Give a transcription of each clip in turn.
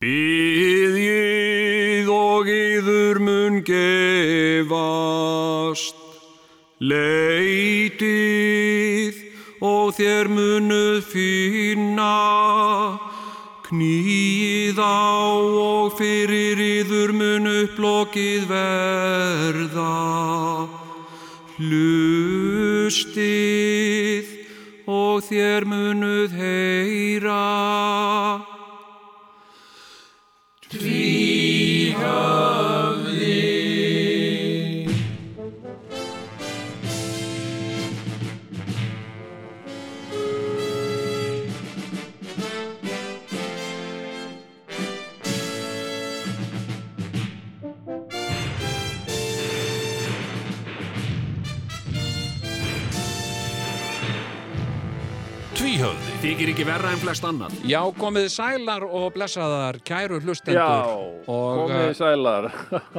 Býðið og yður mun gefast, leitið og þér munuð finna, knýð á og fyrir yður mun upplokið verða. Hlustið og þér munuð heyra. Ekki verra en flest annað. Já, komið sælar og blessaðar, kæru Já, hlustendur og, komið uh, sælar.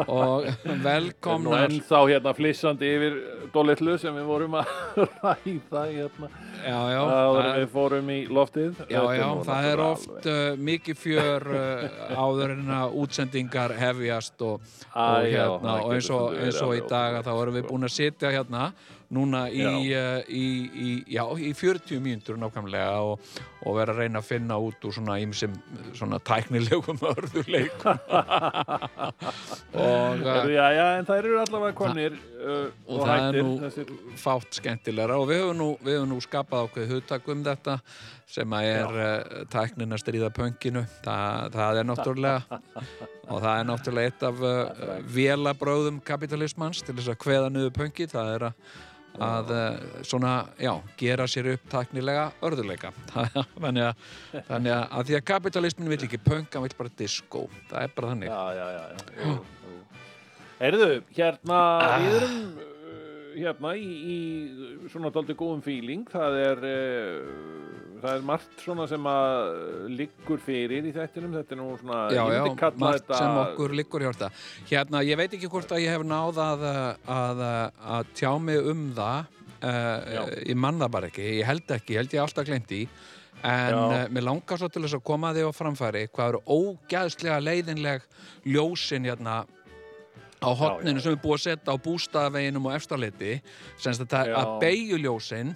og Nú velkomnar. ennþá hérna flissandi yfir Dolitlu sem við vorum að ræða hérna. Já, já, Áður en við fórum í loftið. já, já, það er oft uh, mikið fjör uh, áður en að útsendingar hefjast og, Æ, og, já, hérna, það og eins og, eins og í dag þá erum við sko. búin að sitja hérna núna í, Já. uh, í, í, já, í 40 mínútur nákvæmlega og, og vera að reyna að finna út úr svona ímsim svona tæknilegum örðuleikum og uh, Já, já, en það eru allavega konir uh, og og það er. Nú fátt skemmtilegra og við höfum nú, við nú skapað ákveð hugtak um þetta sem að er uh, tæknin að stríða pönginu það, það er náttúrulega og það er náttúrulega eitt af uh, vélabráðum kapitalismans til þess að kveða niður pöngi það er að að uh, svona, já, gera sér upp tæknilega örðuleika þannig að, þannig að, að því að kapitalismin vil ekki pöng, hann vil bara disco. Það er bara þannig. Já, já, já. Heyrðu, hérna, við erum hérna í, í svona daldi góðum feeling. Það er, uh, það er margt svona sem að liggur fyrir í þettinum. Þetta er nú svona, Já, já, margt þetta... sem okkur liggur hjá þetta. Hérna, ég veit ekki hvort að ég hef náð að, að, að tjá mig um það, uh, ég man það bara ekki, ég held ekki, ég held ég alltaf glemt í, en uh, mér langar svo til þess að koma því á framfæri hvað eru ógæðslega leiðinleg ljósin hérna á hotninu sem er búið að setja á bústaðaveginum og sagt að, Já. að beigjuljósin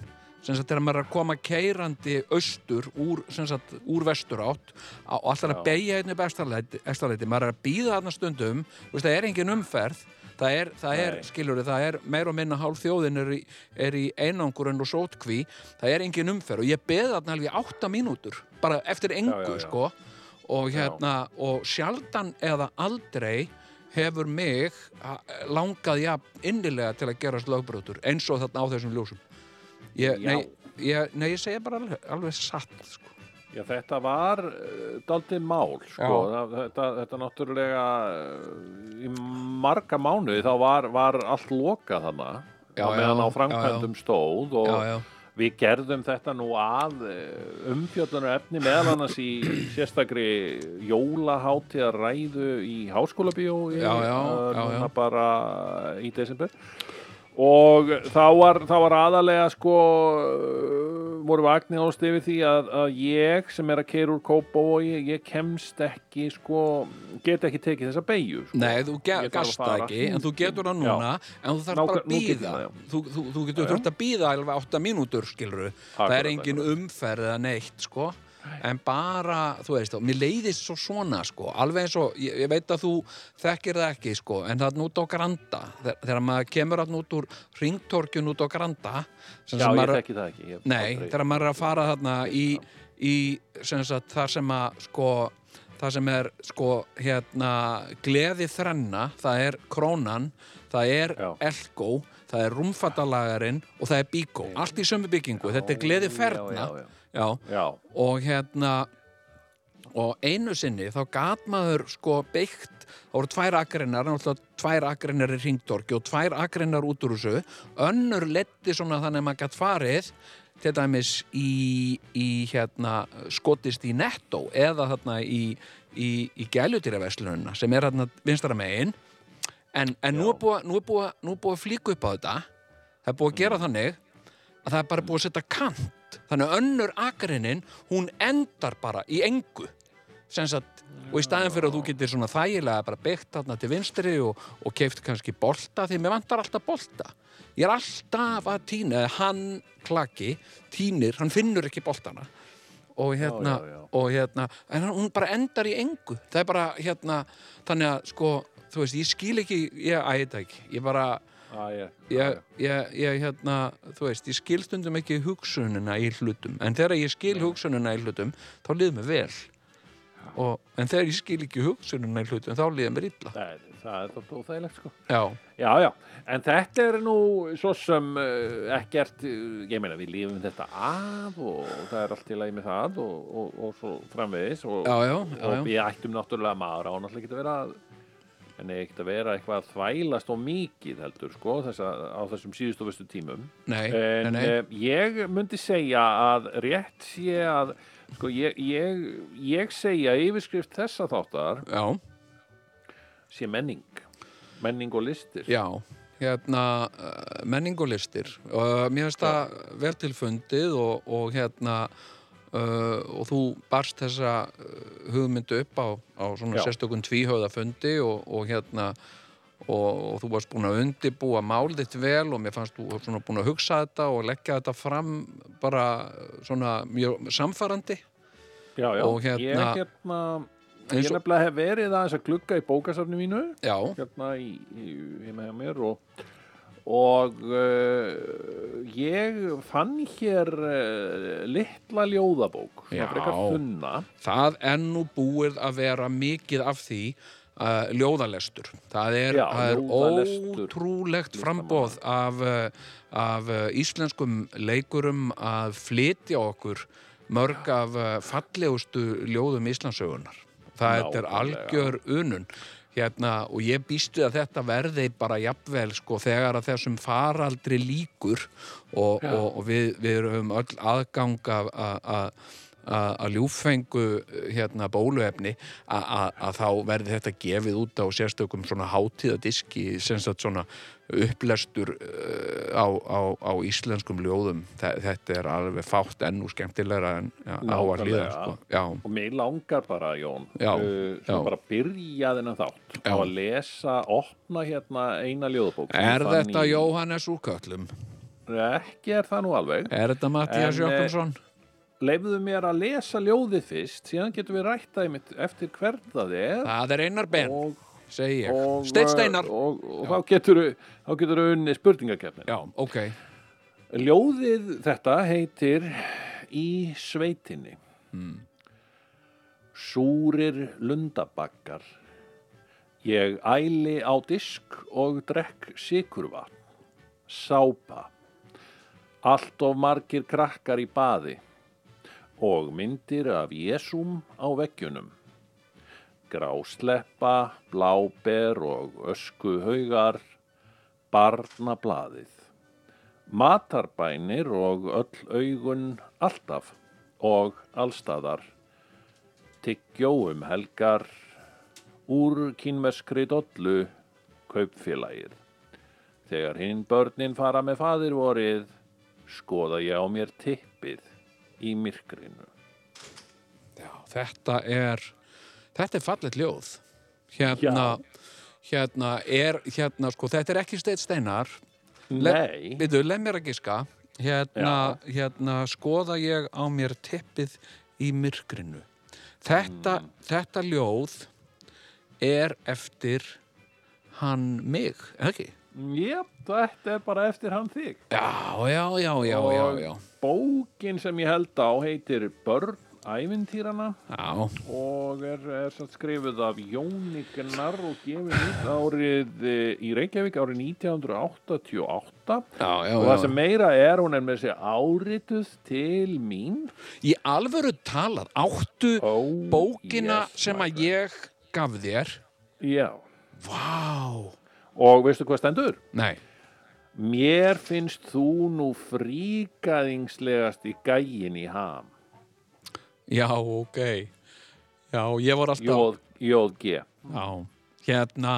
sem sagt þegar maður er að koma keirandi austur úr, sagt, úr vesturátt á- og alltaf að beigja efstaleiti, efstaleiti, maður er að býða þarna stundum það er engin umferð það er, það er skilur það er meir og minna hálf þjóðin er í, er í einangurinn og sótkví það er engin umferð og ég beði þarna alveg í átta mínútur, bara eftir engu Já, já, já. sko og hérna, og sjaldan eða aldrei hefur mig langað ja, innilega til að gerast lögbröður eins og þarna á þessum ljósum ég, Já. nei, ég, nei, ég segja bara alveg, alveg satt sko. Já, þetta var uh, daldið mál, sko. Já. Þetta, þetta náttúrulega uh, í marga mánuði þá var, var allt lokað þarna Já, meðan já, á framkvæmdum stóð og já, já, við gerðum þetta nú að umfjöldunar efni meðal annars í sérstakri jólaháttíðar ræðu í háskólabíó í, Já, já, já, núna já. bara í desember og þá var, þá var aðalega sko uh, voru vagnir ást yfir því að, að ég sem er að keira úr kópa og ég, ég kemst ekki sko, get ekki tekið þessa beigju sko. Nei, þú gast ekki, en þú getur það Já. núna en þú þarf Nákvæm- bara að býða já. þú, þú, þú getur Já, já. þurft að býða alveg átta mínútur, skilur það er engin umferð eða neitt, sko en bara, þú veist, og mér leiðist svo svona, sko, alveg eins og ég, ég veit að þú þekkir það ekki, sko en það er nút á Granda, þegar, þegar maður kemur að nút úr ringtorkjun út á Granda sem Já, ég maður- þekki það ekki ég, Nei, aldrei- þegar maður er að fara þarna í, í sem sagt, það sem að sko, það sem er sko, hérna, gleði þrenna það er krónan það er Já. elgó það er rúmfattalagarinn og það er bíkó. Allt í sömu byggingu, þetta er gleði ferna já, já, og hérna og einu sinni þá gat maður sko byggt það voru tvær akreinar, náttúrulega tvær akreinar í ringdorki og tvær akreinar út úr þessu. Önnur letti svona þannig að maður gat farið til dæmis í, í hérna skotist í netto eða þarna í, í, í gælutýraverslununa sem er þarna vinstara megin. En, en nú er búið, er er að flíka upp á þetta. Það er búið að gera þannig að það er bara búið að setja kant þannig að önnur akarinin hún endar bara í engu. Sem sagt, og í staðin fyrir að þú getur svona þægilega bara byggt þarna til vinstri og, og keift kannski bolta því mér vantar alltaf bolta. Ég er alltaf að týna hann klaki, týnir hann finnur ekki boltana. Og hérna, já, já. og hérna en hún bara endar í engu. Það er bara hérna, þannig að sko þú veist, ég skil ekki, ég æta ekki. Ég bara, Ah, ég, ég, ég, ég hérna, þú veist, ég skil stundum ekki hugsununa í hlutum en þegar ég skil hugsununa í hlutum þá liður mér vel. Og, en þegar ég skil ekki hugsununa í hlutum þá liður mér illa. Það það er þetta óþægilegt sko. já, Já, já, en þetta er nú svo sem uh, ekkert, uh, ég meina við lífum þetta af og það er allt í lagi með það og, og, og svo framvegis og, já, já, við ættum náttúrulega maður á náttúrulega ekki að vera en ekkert að vera eitthvað að þvælast og mikið heldur sko þessa, á þessum vestu tímum. Nei, en nei, nei. eh, ég myndi segja að rétt sé að sko ég, ég, ég segja yfirskrift þessa þáttar já, sé menning. Menning og listir. Já hérna, uh, menning og listir. Og mér finnst það vel til fundið og, og hérna uh, og þú barst þessa uh, hugmyndu upp á, á svona Já. sérstökum tvíhauða fundi og, og hérna og, og þú varst búin að undibúa mál þitt vel og mér fannst þú svona búin að hugsa þetta og leggja þetta fram bara svona mjög samfærandi já, já. og hérna- ég hérna ég eins og, nefnilega hef verið aðeins að glugga í bókasafni mínu já, hérna í, í heima hjá mér og og uh, ég fann hér uh, litla ljóðabók Já. það er nú búið að vera mikið af því uh, ljóðalestur. Það er, Já, er ljóðalestur ótrúlegt framboð af, af íslenskum leikurum að flytja okkur mörg af fallegustu ljóðum Íslandsögunar það er Nákvæmlega. algjör unun hérna, og ég býstu að þetta verði bara jafnvel sko þegar að þessum faraldri líkur og, og, og við, við erum öll aðgang af- að að- að ljúffengu hérna bóluefni að- þá verði þetta gefið út á sérstökum svona hátíðadiski sem svona upplestur uh, á, á, á íslenskum ljóðum Þe, þetta er alveg fátt ennú skemmtilegra en já, á að hlýða sko. já, og mér langar bara Jón Já, uh, já. sem bara byrja þennan þátt Já. á að lesa, opna hérna eina ljóðabók sem er þetta í- Jóhannes úr köllum? ekki er það nú alveg er þetta Mattias En, eh, Jökulsson? Leifðu mér að lesa ljóðið fyrst síðan getum við rættaði mitt eftir hvern það er. Það er Einar Ben, og, segi ég. og, Steinn Steinar. og, og þá getur þá getur unni spurningakefnin já, ok, ljóðið þetta heitir í sveitinni. Hmm. súrir lundabakkar. Ég æli á disk og drekk sikurvatn sápa. Allt of margir krakkar í baði og myndir af Jésúm á veggjunum. Grásleppa, bláber og öskuhaugar barnablaðið. Matarbænir og öll augun alltaf og allstaðar tyggjó um helgar úr kínverskri dollu kaupfélagið. Þegar hinn börnin fara með fadir vorið skoða ég á mér tippið í myrkrinu. Já, þetta er þetta er fallet ljóð. Hérna, hérna er hérna, sko, þetta er ekki Steinn Steinar. Nei, Við leið mér að giska. Hérna, hérna skoða ég á mér teppið í myrkrinu. Þetta, þetta ljóð er eftir hann mig, ekki? Jep, þetta er bara eftir hann þig. Já, já, já, já, já, já. Bókin sem ég held á heitir Börn ævintýrana Já, og er, er skrifuð af Jóni Gunnar og gefið út árið eh, í Reykjavík árið 1988 já, já, og það sem meira er hún er með þessi árituð til mín. Í alvöru talað, áttu oh, bókina yes, sem að ég gaf þér? Já, Vá, og veistu hvað stendur? nei. Mér finnst þú nú fríkaðingslegast í gægin í ham. Já, ok. Já, ég var alltaf Jóð, G. Já, hérna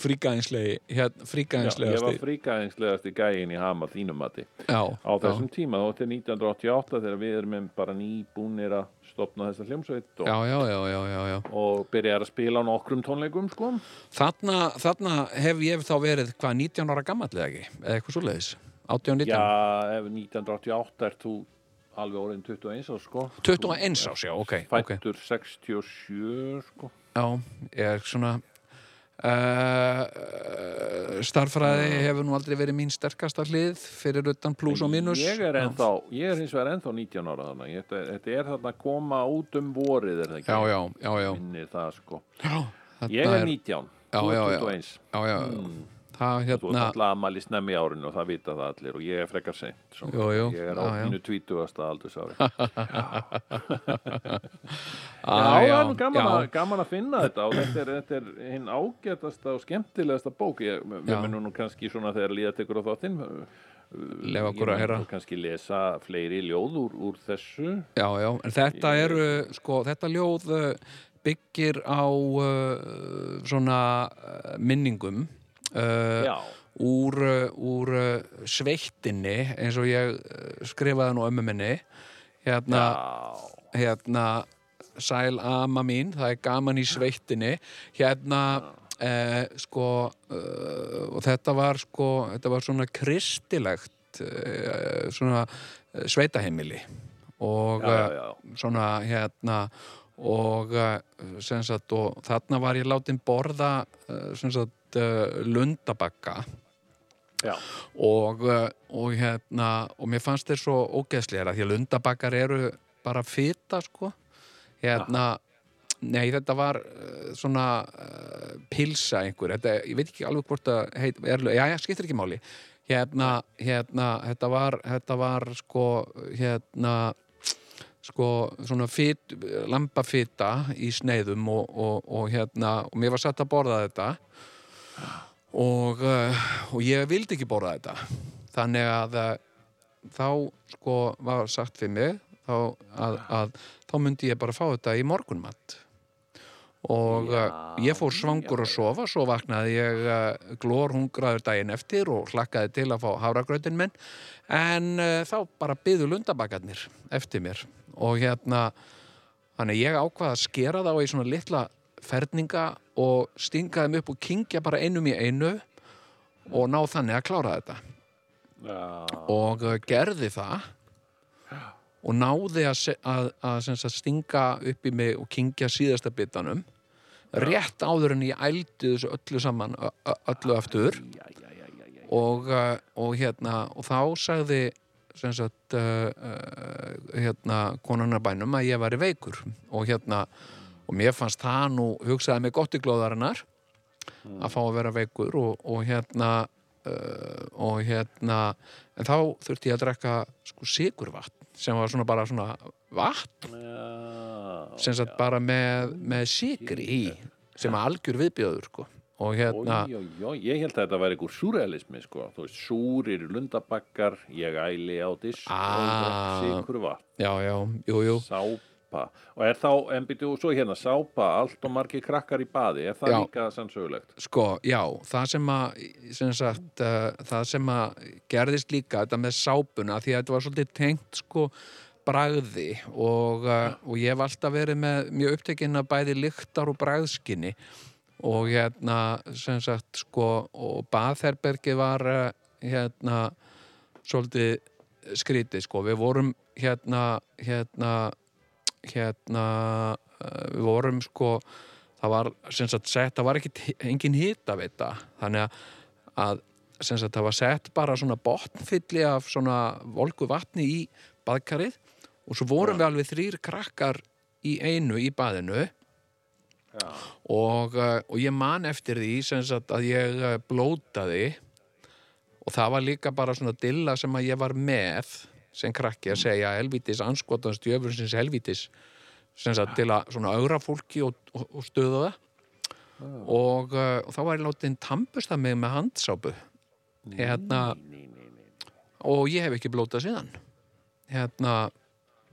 fríkaðinslegi hérna, Já, ég var fríkaðingslegast í gæin í hama þínum mati. Já, á þessum tíma, þá til 1988 þegar við erum bara nýbúnir að stopna þessa hljómsveit og, já, já, já, já, já. og byrjar að spila á nokkrum tónleikum sko. Þarna, þarna hef ég þá verið hvað 19 ára gamall eða ekki, eða eitthvað svo leiðis 18, 19, Já, ef 1988 er þú alveg orðin 21 árs sko. 21 árs, já, ok, Fættur 67 sko. Já, ég er svona uh, starffræði hefur nú aldrei verið mín sterkasta hlið fyrir utan pluss og mínus. Ég er ennþá, ég er hins vegar ennþá 19 ára þannig Þetta, þetta er þarna að koma út um vorið er það ekki? Já, já, já, já, það sko. Já Ég er 19, Já, já, já. 21 Já, já, Mm. Það Þú ert hérna alltaf ammæli snemmi í árinu og það vita það allir og ég er frekar seint. Jú, jú, Ég er á já, já. mínu 20. aldursári Já, er nú gaman, já. að, gaman að finna þetta og þetta er, þetta er hinn ágætasta og skemmtilegasta bók ég, við Já. munum nú kannski svona þegar líða tekur á þáttinn Leyfa okkur að heyra. kannski lesa fleiri ljóð úr, úr þessu Já, já, en þetta eru, sko, þetta ljóð uh, byggir á uh, svona uh, minningum uh, Já, úr, úr uh, sveittinni, eins og ég uh, skrifaði nú ömmu minni, hérna, já, hérna, sæl ama mín, það er gaman í sveittinni, hérna, eh, sko, uh, og þetta var, sko, þetta var svona kristilegt, uh, svona sveitaheimili. Og já, uh, já, svona hérna og sagt og þarna var ég látin borða sagt uh, lundabakka já, og, uh, og hérna og mér fannst þeir svo ógeðslega því að lundabakkar eru bara fita sko. Hérna nei þetta var uh, svona uh, pilsa einhver. Þetta, ég veit ekki alveg hvort að heit, er, já, já, skiptir ekki máli. Hérna, hérna, þetta var þetta var sko hérna sko svona fit, lambafita í sneiðum og, og, og hérna og mér var satt að borða þetta og, uh, og ég vildi ekki borða þetta. Þannig að uh, þá sko var sagt fyrir mig þá, að, að, þá myndi ég bara fá þetta í morgunmatt og Já, uh, ég fór svangur að sofa svo vaknaði ég glórhungraður daginn eftir og hlakkaði til að fá háragrautin minn. En uh, þá bara byðu lundabakarnir eftir mér. Og hérna þannig ég ákvaða að skera þá í svona litla ferninga og stinga þeim upp og kingja bara einum í einu og ná þannig að klára þetta. Já, og uh, gerði það og náði að, að, að, sagt, stinga upp í mig og kingja síðasta bitanum rétt áður en ég ældi þessu öllu saman öllu aftur. Og, uh, og hérna og þá sagði sagt uh, uh, hérna konunarbænum að ég væri veikur. Og hérna og mér fannst það nú hugsaði mig gott í glóðarinnar að fá að vera veikur og, og hérna uh, og hérna en þá þurfti ég að drekka sko sigurvatn sem var svona bara svona vatn. Já, sem sagt bara með, með sigri í sem er algjör viðbjöður sko. Og hérna Ój, ój, ój, ég held að þetta væri einhver súrealismi sko. þú veist, súrir lundabakkar ég æli á disk og sikur vatn, já, já, jú, jú sápa. Og er þá, en byrju, og svo hérna sápa, allt og margir krakkar í baði er það Já. líka sannsögulegt? Sko, já, það sem að sem sagt, uh, það sem að gerðist líka þetta með sápuna því að þetta var svolítið tengt sko bragði og, uh, og ég hef alltaf verið með mjög upptekinn að bæði lyktar og bragðskinni og hérna sem sagt sko og baðherbergið var uh, hérna svolítið skrítið sko. Við vorum hérna hérna hérna uh, við vorum sko það var sem sagt sett, það var ekki engin hitaveita. Þannig að, sem sagt það var sett bara svona botnfylli af svona volgu vatni í baðkarið og svo vorum við alveg þrýr krakkar í einu í baðinu. Já. og, uh, og ég man eftir því sem sagt að ég uh, blótaði og það var líka bara svona dilla sem að ég var með sem krakki að segja helvítis anskotans djöfursins helvítis sem sagt til að svona augra fólki og, og, og stöða það. Og, uh, og þá var ég látið tampusta mig með handsápu. Hérna og ég hef ekki blótað síðan. Hérna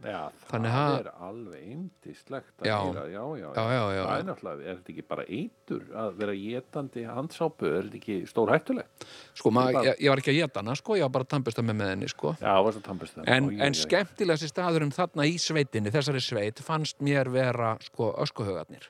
Já, Þannig það að- er alveg yndislegt að heyra, já, já, Já, já, já. Það er náttúrulega, er þetta ekki bara eitur að vera getandi handsápu, er þetta ekki stór hættulegt? Sko, maður, Bara- ég, ég var ekki að geta hana, sko, ég var bara að tampast með með henni, sko. Já, varst að tampast það. En, en skemmtilegasti staðurinn þarna í sveitinni, þessari sveit, fannst mér vera, sko, öskuhaugarnir.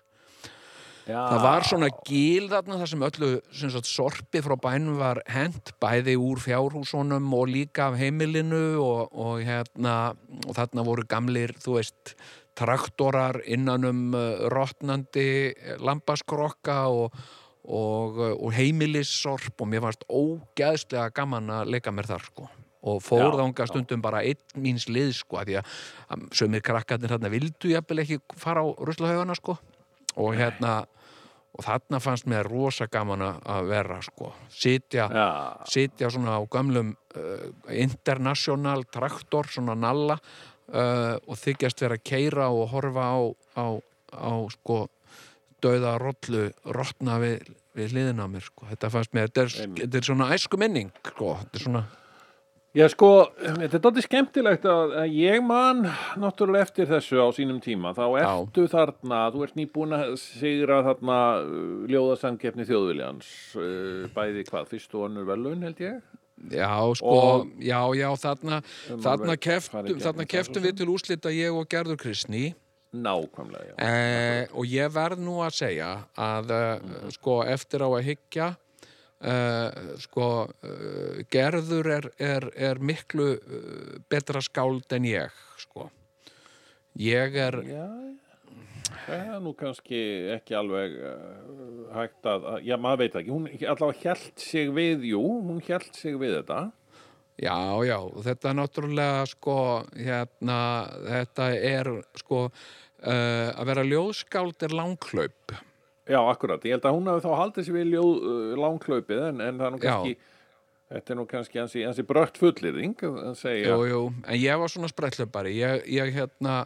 Það var svona gíl þarna þar sem öllu sem sagt, sorpi frá bænum var hent bæði úr fjárhúsunum og líka af heimilinu og, og, hérna, og þarna voru gamlir, þú veist, traktorar innan um uh, rotnandi lambaskrokka og, og, uh, og heimilissorp og mér fannst ógæðslega gaman að leika mér þar, sko. Og fór þánga stundum bara einn míns lið sko af því að að sömur krakkarnir þarna vildu jafnvel ekki fara á ruslahaugana sko. Og hérna og þarna fannst mér rosa gaman að- vera sko, sitja Já, sitja svona á gamlum uh, international traktor svona nalla uh, og þykjast vera að keira og horfa á, á, á sko dauða rollu rottna við, við hliðina á mér sko. þetta fannst mér, þetta er, þetta er svona æsku minning sko, þetta er svona Já, sko, þetta er dóttir skemmtilegt að, að ég man náttúrulega eftir þessu á sínum tíma. Þá Já. ertu þarna, þú ert nýbúin að sigra þarna uh, ljóðasangefni þjóðviljans, uh, bæði hvað, fyrst og önnur velun held ég? Já, sko, já, já, þarna, Um þarna keftum, þarna keftum við til úslita ég og Gerður Kristný Nákvæmlega, já. eh, og ég verð nú að segja að uh, sko, eftir á að hyggja uh, sko, uh, Gerður er, er, er miklu uh, betra skáld en ég, sko. Ég er, Já, það er nú kannski ekki alveg hægt að, já, maður veit ekki, hún allavega hjælt sig við, jú, hún hjælt sig við þetta. já, já, þetta er náttúrulega, sko, hérna, þetta er, sko, að vera ljóðskáld er langklaup. Já, akkurat, ég held að hún hafi þá haldið sér við ljóð, uh, langklaupið en, en það er nú Já. kannski, þetta er nú kannski ansi, ansi brött fullirðing að segja. Jú, jú, en ég var svona sprettlöpari ég, ég hérna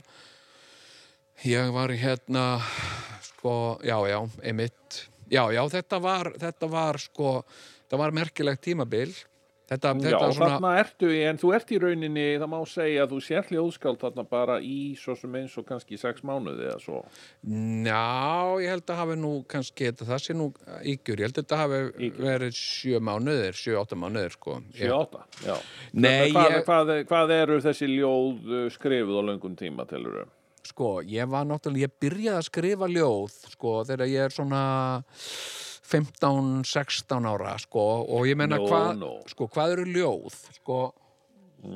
ég var hérna sko, já, já, einmitt. Já, já, þetta var þetta var sko, þetta var merkilegt tímabil þetta, Já, þetta og svona þarna ertu, en þú ert í rauninni, það má segja að þú sér hljóðskáld þarna bara í svo sem eins og kannski sex mánuði eða svo. Já, ég held að hafi nú kannski, þetta, það sé nú ígjur, ég held að þetta hafi Ýkjur. verið sjö mánuðir, sjö, átta mánuðir, sko. Ég- 7-8, já. Nei, hvað, ég- hvað, hvað eru þessi ljóð uh, skrifuð á löngum tíma, telur þau? Sko, ég var náttúrulega, ég byrjaði að skrifa ljóð, sko, þegar ég er svona 15-16 ára, sko, og ég menna Nú, hvað, nú. sko, hvað eru ljóð, sko,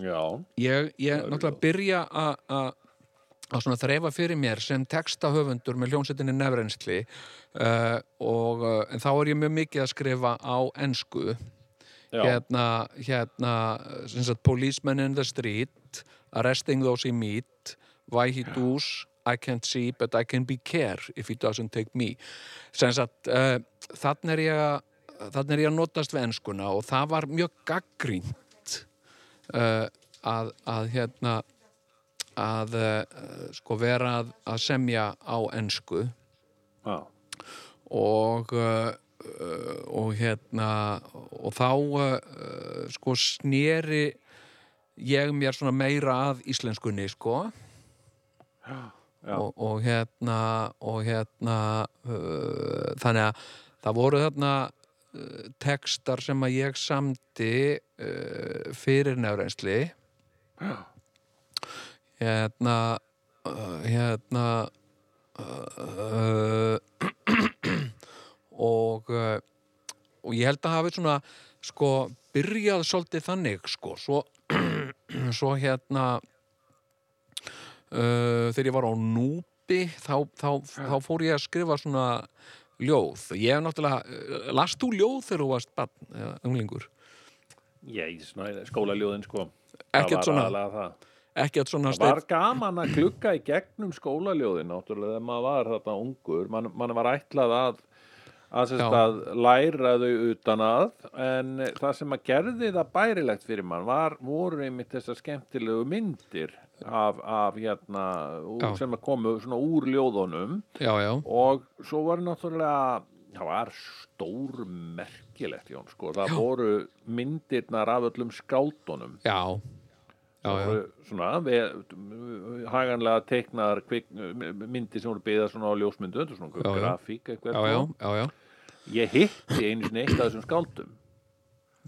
Já, ég, ég náttúrulega ljóð? byrja að þreifa fyrir mér sem textahöfundur með hljónsettinni nefrensli uh, og uh, en þá er ég mjög mikið að skrifa á ensku. Já, hérna, hérna sagt, policeman in the street arresting those he meet why he does I can't see but I can be care if he doesn't take me. Sagt, uh, þannig er ég að þannig er ég að notast við enskuna og það var mjög gaggrínt uh, að, að hérna að uh, sko vera að, að semja á ensku. Já, og uh, og hérna og þá sko sneri ég mér svona meira að íslenskunni sko. Já, og, og hérna og hérna uh, þannig að það voru þarna uh, textar sem að ég samdi uh, fyrir nefrensli já, hérna uh, hérna uh, og uh, og ég held að hafi svona sko byrjað svolítið þannig sko. Svo, svo hérna uh, þegar ég var á núpi þá, þá, þá fór ég að skrifa svona ljóð. Ég hef náttúrulega, uh, last þú ljóð þegar þú varst barn, eða unglingur? Ég, svona, skólaljóðin, sko. Ekkert svona- ekkert svona Það var gaman að klukka í gegnum skólaljóðin náttúrulega þegar maður var þarna ungur. Mann man var ætlað að að, að læra þau utan að en það sem að gerði það bærilegt fyrir mann var, voru einmitt þessar skemmtilegu myndir af, af hérna Já. sem komu svona úr ljóðunum já, já, og svo var náttúrulega það var stór merkilegt Jón sko, það voru myndirnar af öllum skáldunum já, Já, já. svona við, haganlega teiknaðar kvik, myndir sem voru byggðar svona á ljósmyndu þetta svona Já, já. grafík eitthvað já, já, já, já ég hitti einu sinni eitt af þessum skáldum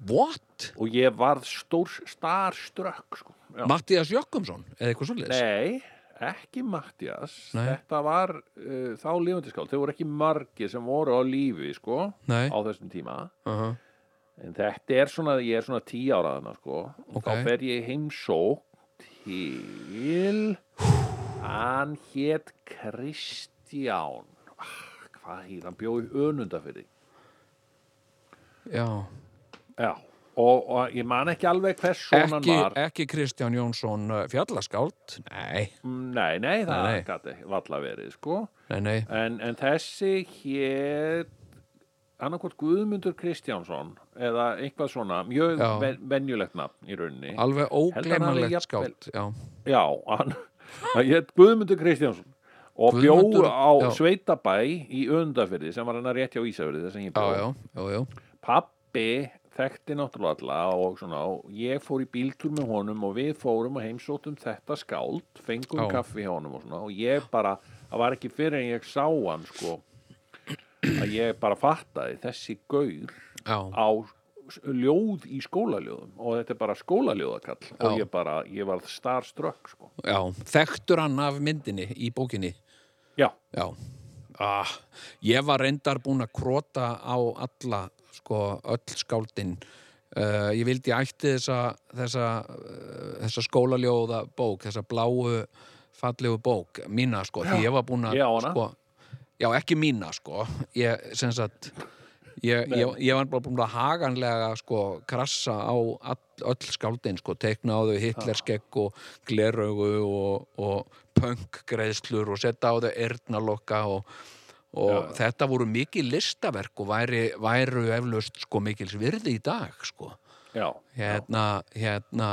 What? og ég varð stór starströkk sko. Mattias Jökkumsson, eða eitthvað svolítið Nei, ekki Mattias þetta var uh, þá lifandi skáld þau voru ekki margir sem voru á lífi sko, á þessum tíma. Uh -huh. en þetta er svona, ég er svona tí ára þarna sko, og Ok. þá fer ég heimsók til hann hét Kristján. Ah, hvað hýr, hann? Bjóði önundafyrði já. Já, og, og ég man ekki alveg hvers svona ekki, var. ekki Kristján Jónsson uh, fjallaskáld Nei, Mm, nei, nei, það Nei, nei. valla verið sko. Nei, nei. En, en þessi hér annarkvort Guðmundur Kristjánsson eða eitthvað svona mjög ven, venjulegt nafn í rauninni. Alveg jafnvel- skáld Já, Já, hann, Guðmundur Kristjánsson og bjó Guðmundur- á já. Sveitabæ í Öndafyrði sem var hann rétt hjá Ísafyrði þess að ég bjó. Já, já, já. Pappi þekkti náttúrulega alla og svona og ég fór í bíltúr með honum og við fórum og heimsóttum þetta skáld fengum Já. kaffi hjá honum og svona og ég bara, það var ekki fyrir en ég sá hann sko að ég bara fattaði þessi gaur já. á ljóð í skólaljóðum og þetta er bara skólaljóðakall og ég bara, ég var starströkk sko já. Þekktur hann af myndinni í bókinni Já, Já ah, Ég var reyndar búin að krota á alla sko, öll skáldin. Uh, Ég vildi ætti þessa þessa, uh, þessa skólaljóða bók þessa bláu fallegu bók mína sko, því ég var búin að sko, Já, ekki mína sko. Ég, sem sagt Ég, ég, ég var bara búin að haganlega sko krassa á all, öll skáldin sko, tekna á þau hitlerskegg og gleraugu og, og punkgreðslur og setja á þau eyrnalokka og, og þetta voru mikið listaverk og væri, væru eflaust sko mikils virði í dag sko. Já, hérna, hérna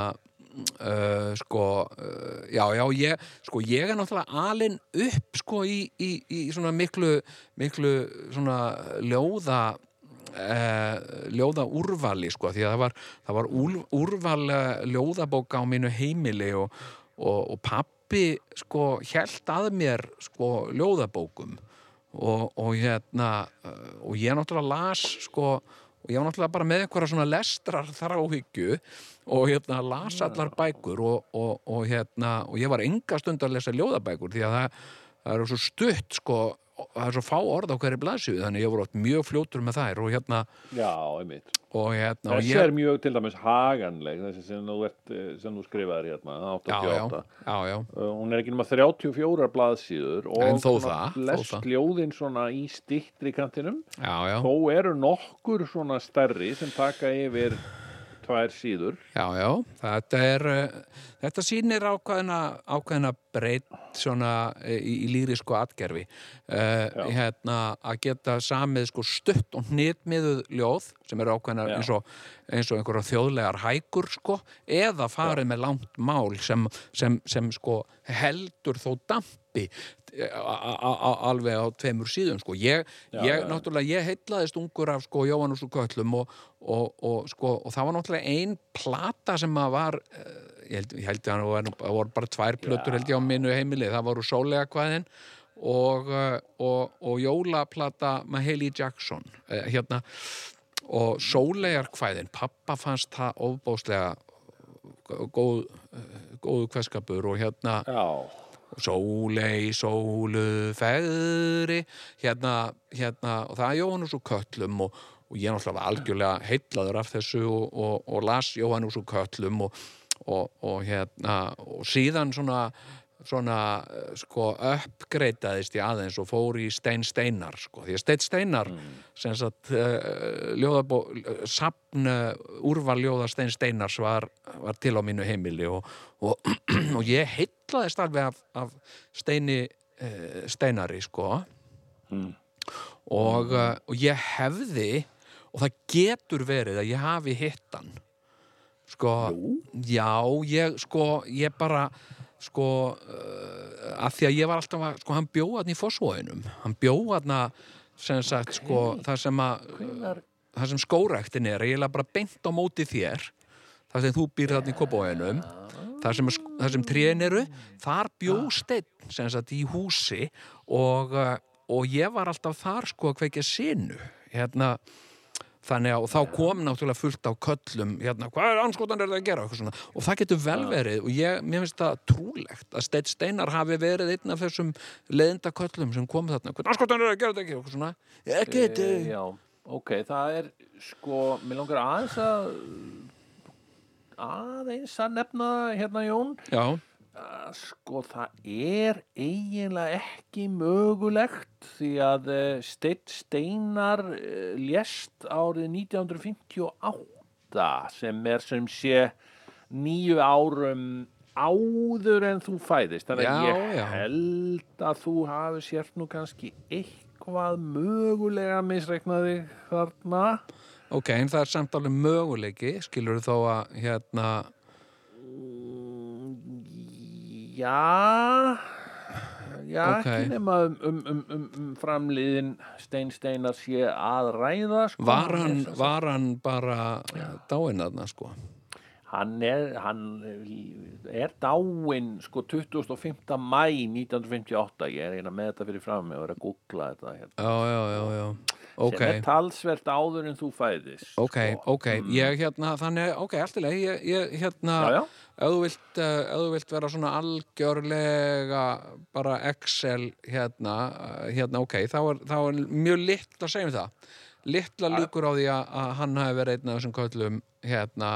uh, sko uh, já, já, ég sko, ég er náttúrulega alin upp sko í, í, í svona miklu miklu svona ljóða uh, ljóða úrvali sko, því að það var, það var úr, úrval uh, ljóðabóka á mínu heimili og, og, og pappi sko hjælt að mér sko ljóðabókum og, og hérna uh, og ég náttúrulega las sko og ég var náttúrulega bara með einhverja svona lestrar þar áhyggju og hérna las allar bækur og, og, og hérna og ég var enga stund að lesa ljóðabækur því að það, það eru svo stutt sko það er svo fá orð á hverju blaðsíðu þannig ég voru oft mjög fljótur með þær og hérna já, einmitt og hérna Þessi er mjög til dæmis haganleg þessi sem þú, ert, eh, sem þú skrifaðir hérna já, 88 já, já, já, Uh, hún er ekki nema 34 blaðsíður og En þó svona í stittri kantinum. Já, já, þó eru nokkur svona stærri sem taka yfir tvær síður. Já, já, þetta er uh, þetta sýnir ákveðina ákveðina breytt svona uh, í, í lýrisku atgerfi uh, hérna að geta samið sko stutt og hnitmiðuð ljóð sem eru ákveðina Já. eins og, eins og einhverja þjóðlegar hækur sko, eða farið með langt mál sem, sem, sem sko heldur þó dampi eh, a- a- alveg á tveimur síðum sko. ég, Já, ég já. náttúrulega, ég heitlaðist ungur af sko Jóhannes og Köllum og, og, og, sko, og það var náttúrulega ein plata sem að var eh, ég held, ég held að það voru, bara tvær plötur held ég á mínu heimili, það voru sólega kvæðin og, eh, og, og jólaplata með Haley Jackson eh, hérna og sólegar kvæðin, pappa fannst það ofbóðslega góð, góðu kveðskapur og hérna já, sólei, sólu, feðri hérna, hérna og það er Jóhannes og Köllum og, og ég er náttúrulega algjörlega heitlaður af þessu og, og, og las Jóhannes og Köllum og, og, og hérna og síðan svona svona eh, sko uppgreitaðist ég aðeins og fór í Stein Steinar sko, því að Stein Steinar sem sagt uh, ljóðabó sapn uh, úrval ljóða Stein Steinars var, var til á mínu heimili og, og, og ég heitlaðist alveg af, af Steini uh, Steinari sko. Og, uh, og ég hefði og það getur verið að ég hafi hitt hann sko, já, ég sko, ég bara sko, uh, að því að ég var alltaf að, sko, hann bjóð hann í fósvóinum hann bjóð hann sem sagt, sko, það sem að það sem skóræktin er, eiginlega bara beint á móti þér þar sem þú býr þarna í Kópavóinum þar sem, þar sem trén eru þar bjó steinn sem sagt í húsi og, uh, og ég var alltaf þar sko að kveikja sinu hérna. Þannig að þá kom náttúrulega fullt á köllum hérna, hvað er anskotan er það að gera? Og það getur vel verið og ég, mér finnst það trúlegt að Steinn Steinar hafi verið einn af þessum leðinda köllum sem kom þarna. Hvað anskotan er það að gera þetta ekki? Eitthvað svona, ekki e, þetta Já, ok, það er sko, mér langar aðeins að aðeins að nefna hérna Jón. Já, sko það er eiginlega ekki mögulegt því að uh, Steinn Steinar uh, lést árið 1958 sem er sem sé nýju árum áður en þú fæðist. Þannig að ég já. held að þú hafi sért nú kannski eitthvað mögulega misreiknaði þarna ok, en það er samt alveg möguleiki skilur þó að hérna Já, já Ok. ekki nema um, um, um, um, um framliðin Stein Steinar sé að ræða sko. var hann, var hann bara dáinn þarna sko Hann er, hann er dáinn sko 25. mæ 1958 ég er eina með þetta fyrir fram og er að googla þetta hérna. já, já, já, já ok, sem er talsvert áður en þú fæðist ok, sko. ok ég hérna, þannig, ok, allt í leið ég, ég hérna, Já, já. ef þú vilt uh, ef þú vilt vera svona algjörlega bara Excel hérna, uh, hérna, ok, þá er, þá er mjög litt að segja um það litla líkur á því að, að hann hafi verið einn af þessum köllum hérna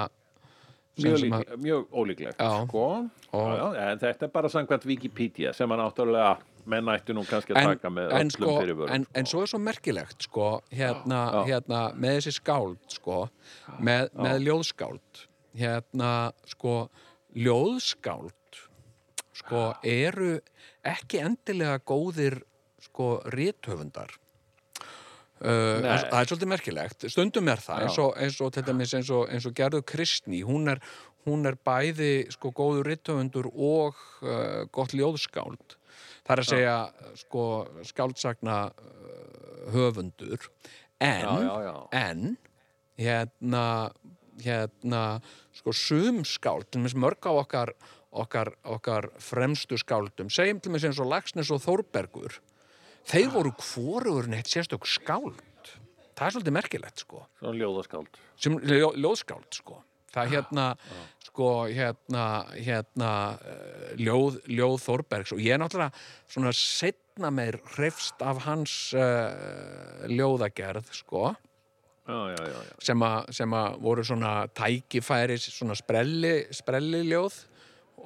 mjög, lík, mjög ólíklegt sko. Og- já, já, þetta er bara samkvæmt Wikipedia sem að náttúrulega menn ættu nú kannski að taka með en, öllum sko, fyrirvörum en, sko. en svo er svo merkilegt sko, hérna, hérna með þessi skáld sko, með, með ljóðskáld hérna sko ljóðskáld sko eru ekki endilega góðir sko rithöfundar. Uh, það er svolítið merkilegt. Stundum er það, eins og, eins og eins og, eins og gerðu Kristný hún er, hún er bæði sko góður rithöfundur og uh, gott ljóðskáld það er að segja sko skáldsagna uh, höfundur. En, Já, já, en hérna hérna sko sum skáld til dæmis mörg á okkar okkar, okkar fremstu skáldum segjum til dæmis eins og Lagsnes og Þórbergur þeir voru hvorugur neitt sérstök skáld. Það er svolítið merkilegt sko. Svona ljóðaskáld. Sem ljó, ljóðskáld sko það hérna sko hérna hérna uh, ljóð, ljóð Þórbergs. Og ég er náttúrulega svona setna meir hrefst af hans uh, ljóðagerð sko. Já, já, já, já. sem, að voru svona tækifæris svona sprelli, sprelli ljóð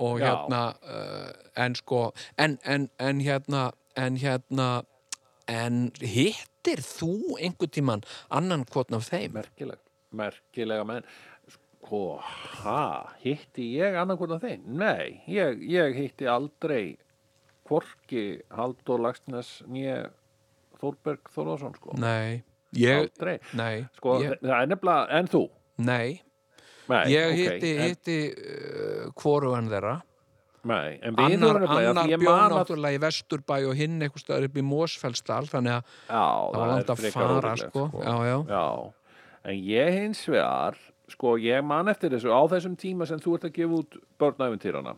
og hérna uh, en sko en, en, en hérna en hérna en hittir þú einhvern tíman annan kvotn af þeim? Merkileg, merkilega menn Sko, ha, hitti ég annarkvort af þeim? Nei, ég, ég hitti aldrei hvorki Halldór Lagsnes nýja Þórberg Þórðarsson, sko. nei, ég Aldrei. nei, Sko, ég, það er nefnilega, en þú? nei Nei, ég ok, hitti, en, hitti uh, þeirra Nei, en við annar, vorum nefnilega, annar því ég bjó man að náttúrulega í Vesturbæ og hinn eitthvað stöður upp í Mósfellsdal þannig að Já, það var langt að fara ólíklegt, sko. Já, já. Já, en ég hins vegar, sko, ég man eftir þessu á þessum tíma sem þú ert að gefa út börnæfintýrana.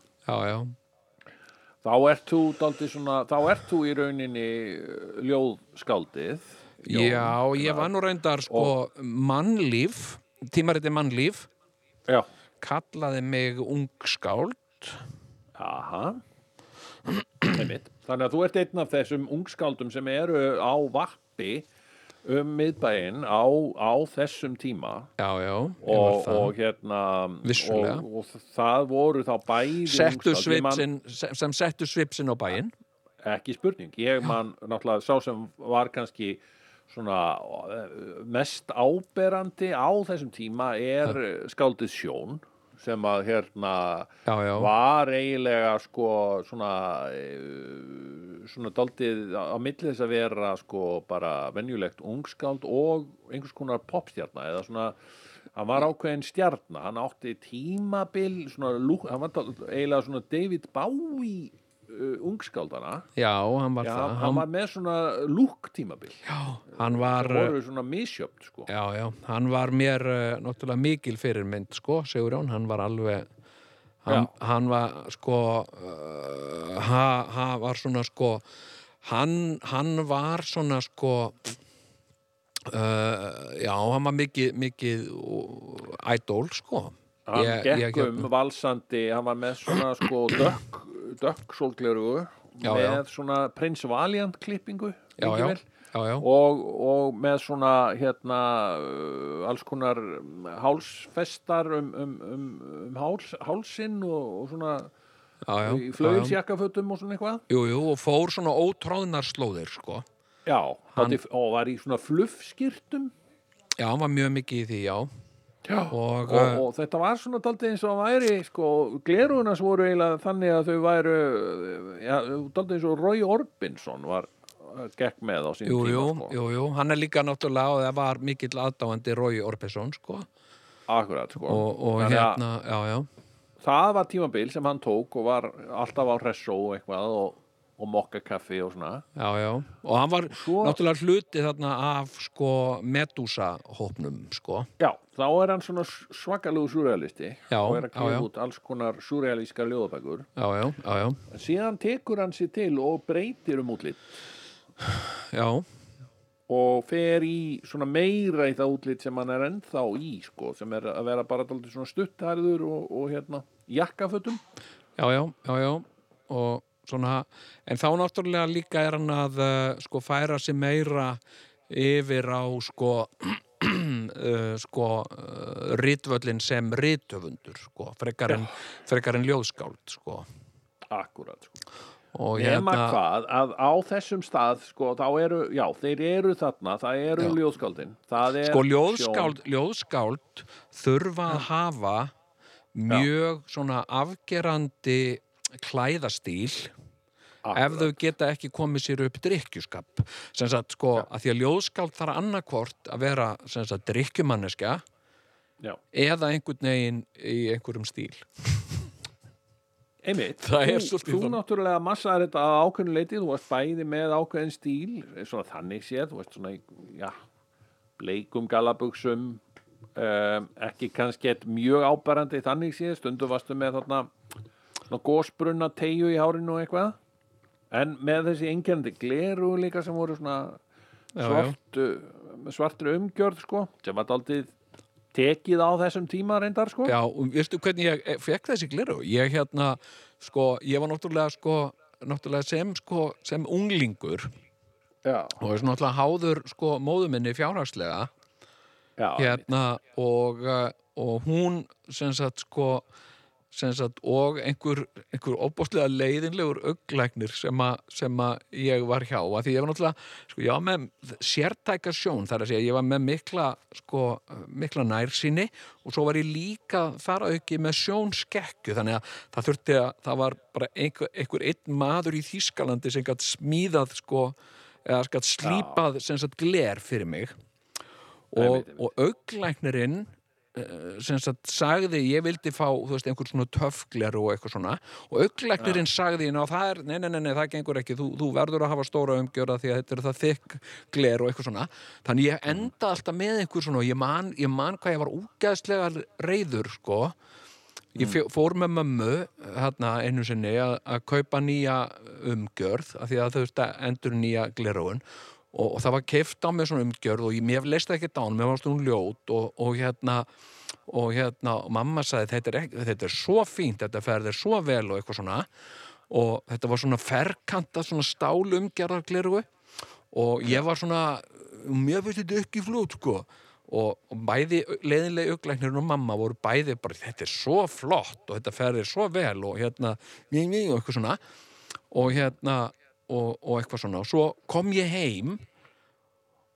Þá ert þú svona, þá ert þú í rauninni uh, ljóðskáldið. Jón. Já, ég var nú reyndar sko mannlíf, tímariti mannlíf Já, kallaði mig ungskáld aha. Þannig að þú ert einn af þessum ungskáldum sem eru á vappi um miðbæinn á, á þessum tíma. Já, já, var og, og hérna og, og það voru þá bæði Settu. Ég man- svipsin, sem, sem settu svipsin á bæinn. Ekki spurning, ég man náttúrulega sá sem var kannski svona eh, mest áberandi á þessum tíma er skáldið Sjón sem að hérna Já, já, var eiginlega sko svona eh, svona daldið á milli þess að vera sko bara venjulegt ungskáld og einhvers konar popstjarna eða svona hann var ákveðin stjarna, hann átti tímabil svona, hann var eiginlega svona David Bowie ungskáldana já, hann var Já, það. hann var með svona lúk tímabil já, hann var Það voru svona misjöfn sko. Já, já, hann var mér uh, náttúrulega mikil fyrirmynd sko, Sigurjón, hann var alveg hann, hann var sko uh, ha, ha, var svona sko hann, hann var svona sko uh, já, hann var mikið mikið uh, idol sko. Hann Ég- gekk ég um hérna- valsandi, hann var með svona sko dökk, dökk sólglerugu með svona Prins Valiant klippingu já, já, já, já, og, og með svona hérna alls konar hálsfestar um, um, um, um háls, hálsinn og, og svona í flögilsjakkafötum og svona eitthvað. Jú, jú, og fór svona ótráðnar slóðir sko. Já, Hann- og var í svona fluffskýrtum Já, hann var mjög mikið í því, Já. Og, og, uh, og þetta var svona daldið eins og væri sko, glerugunas voru eiginlega þannig að þau væru ja, daldið eins og Roy Orbison var gekk með á sín Jú, tíma jú, sko. jú, jú, hann er líka náttúrulega og það var mikill aðdáandi Rói Orbison, sko akkurat sko. og, og hérna, já, já það var tímabil sem hann tók og var alltaf á hressó og eitthvað og, og mokka kaffi og svona. Já, já, og hann var Svo- náttúrulega hluti þarna af sko Medusa-hópnum, sko. Já, þá er hann svona svakalegu surrealisti og er að kemja út alls konar surrealíska ljóðabækur. Já, já, já, já, en síðan tekur hann sér til og breytir um útlit. Já, og fer í svona meira í það útlit sem hann er ennþá í sko, sem er að vera bara svona stutthærður og, og hérna jakkafötum. Já, já, já, já. Og svona, en þá náttúrulega líka er hann að uh, sko færa sig meira yfir á sko uh, sko uh, ritvöllin sem rithöfundur sko, frekar en, frekar en ljóðskáld sko akkurat sko. nema hérna, hvað, að á þessum stað sko, þá eru, já, þeir eru þarna það eru Já. ljóðskáldin það er sko ljóðskáld, ljóðskáld þurfa að hafa mjög svona afgerandi klæðastíl sjón ef þau geta ekki komið sér upp drikkjuskap sem sagt sko að því að ljóðskáld þarf annarkvort að vera sem sagt drikkjumanneska já, eða einhvern veginn í einhverjum stíl. Einmitt. Þú, þú náttúrulega massaðar þetta á ákveðinu leiti þú varst bæði með ákveðin stíl svona þannig séð, þú varst svona já, bleikum galabuxum um, ekki kannski mjög ábærandi þannig séð, stundu varstu með þarna svona gósbrunna tegju í hárinu og eitthvað. En með þessi einkennandi gleru líka sem voru svona svart, uh, svartri umgjörð sko, sem var daldið tekið á þessum tíma reyndar sko. Já, og veistu hvernig ég eh, fekk þessi gleru? Ég hérna, sko, ég var náttúrulega sko, náttúrulega sem sko, sem unglingur já, og svona náttúrulega háður sko móðuminni fjárhagslega. Já, hérna og, uh, og hún sem sagt sko sagt og einhver, einhver opbóstlega leiðinlegur auglæknir sem, a, sem að ég var hjá. Að því ég var náttúrulega, sko ég var með sértæka sjón þar að segja, ég var með mikla sko, mikla nærsýni og svo var ég líka þar að auki með sjónskekju, þannig að það þurfti að það var bara einhver, einhver einn maður í Þýskalandi sem gætt smíðað sko, eða gætt slípað sem sagt gler fyrir mig. Og, og auglæknirinn sem sagt sagði ég vildi fá veist einhver svona töfgler og eitthvað svona. Og auglæknirinn sagði ná það er, nei, nei, nei, nei, það gengur ekki. Þú, þú verður að hafa stóra umgjöra því að þetta er það þykk gler og eitthvað svona. Þannig ég enda alltaf með einhver svona og ég man, ég man hvað ég var úgeðslega reyður sko. Ég fjó- fór með mömmu hérna einu sinni að, að kaupa nýja umgjörð af því að þau endur nýja gleraugun og, og það var keift á mig svona umgjörð og ég, mér leist ekki hann, mér varst hún ljót og, og hérna og hérna, mamma sagði þetta er, ekki, þetta er svo fínt, þetta ferðir svo vel og eitthvað svona. Og þetta var svona ferkanta, svona stál umgjörðar gleraugu og ég var svona mér finnst þetta ekki fljót sko. Og, og bæði leiðinlega auglæknirinn og mamma voru bæði bara þetta er svo flott og þetta ferðir svo vel og hérna ný, ný, og eitthvað svona. Og hérna og, og eitthvað svona. Og svo kom ég heim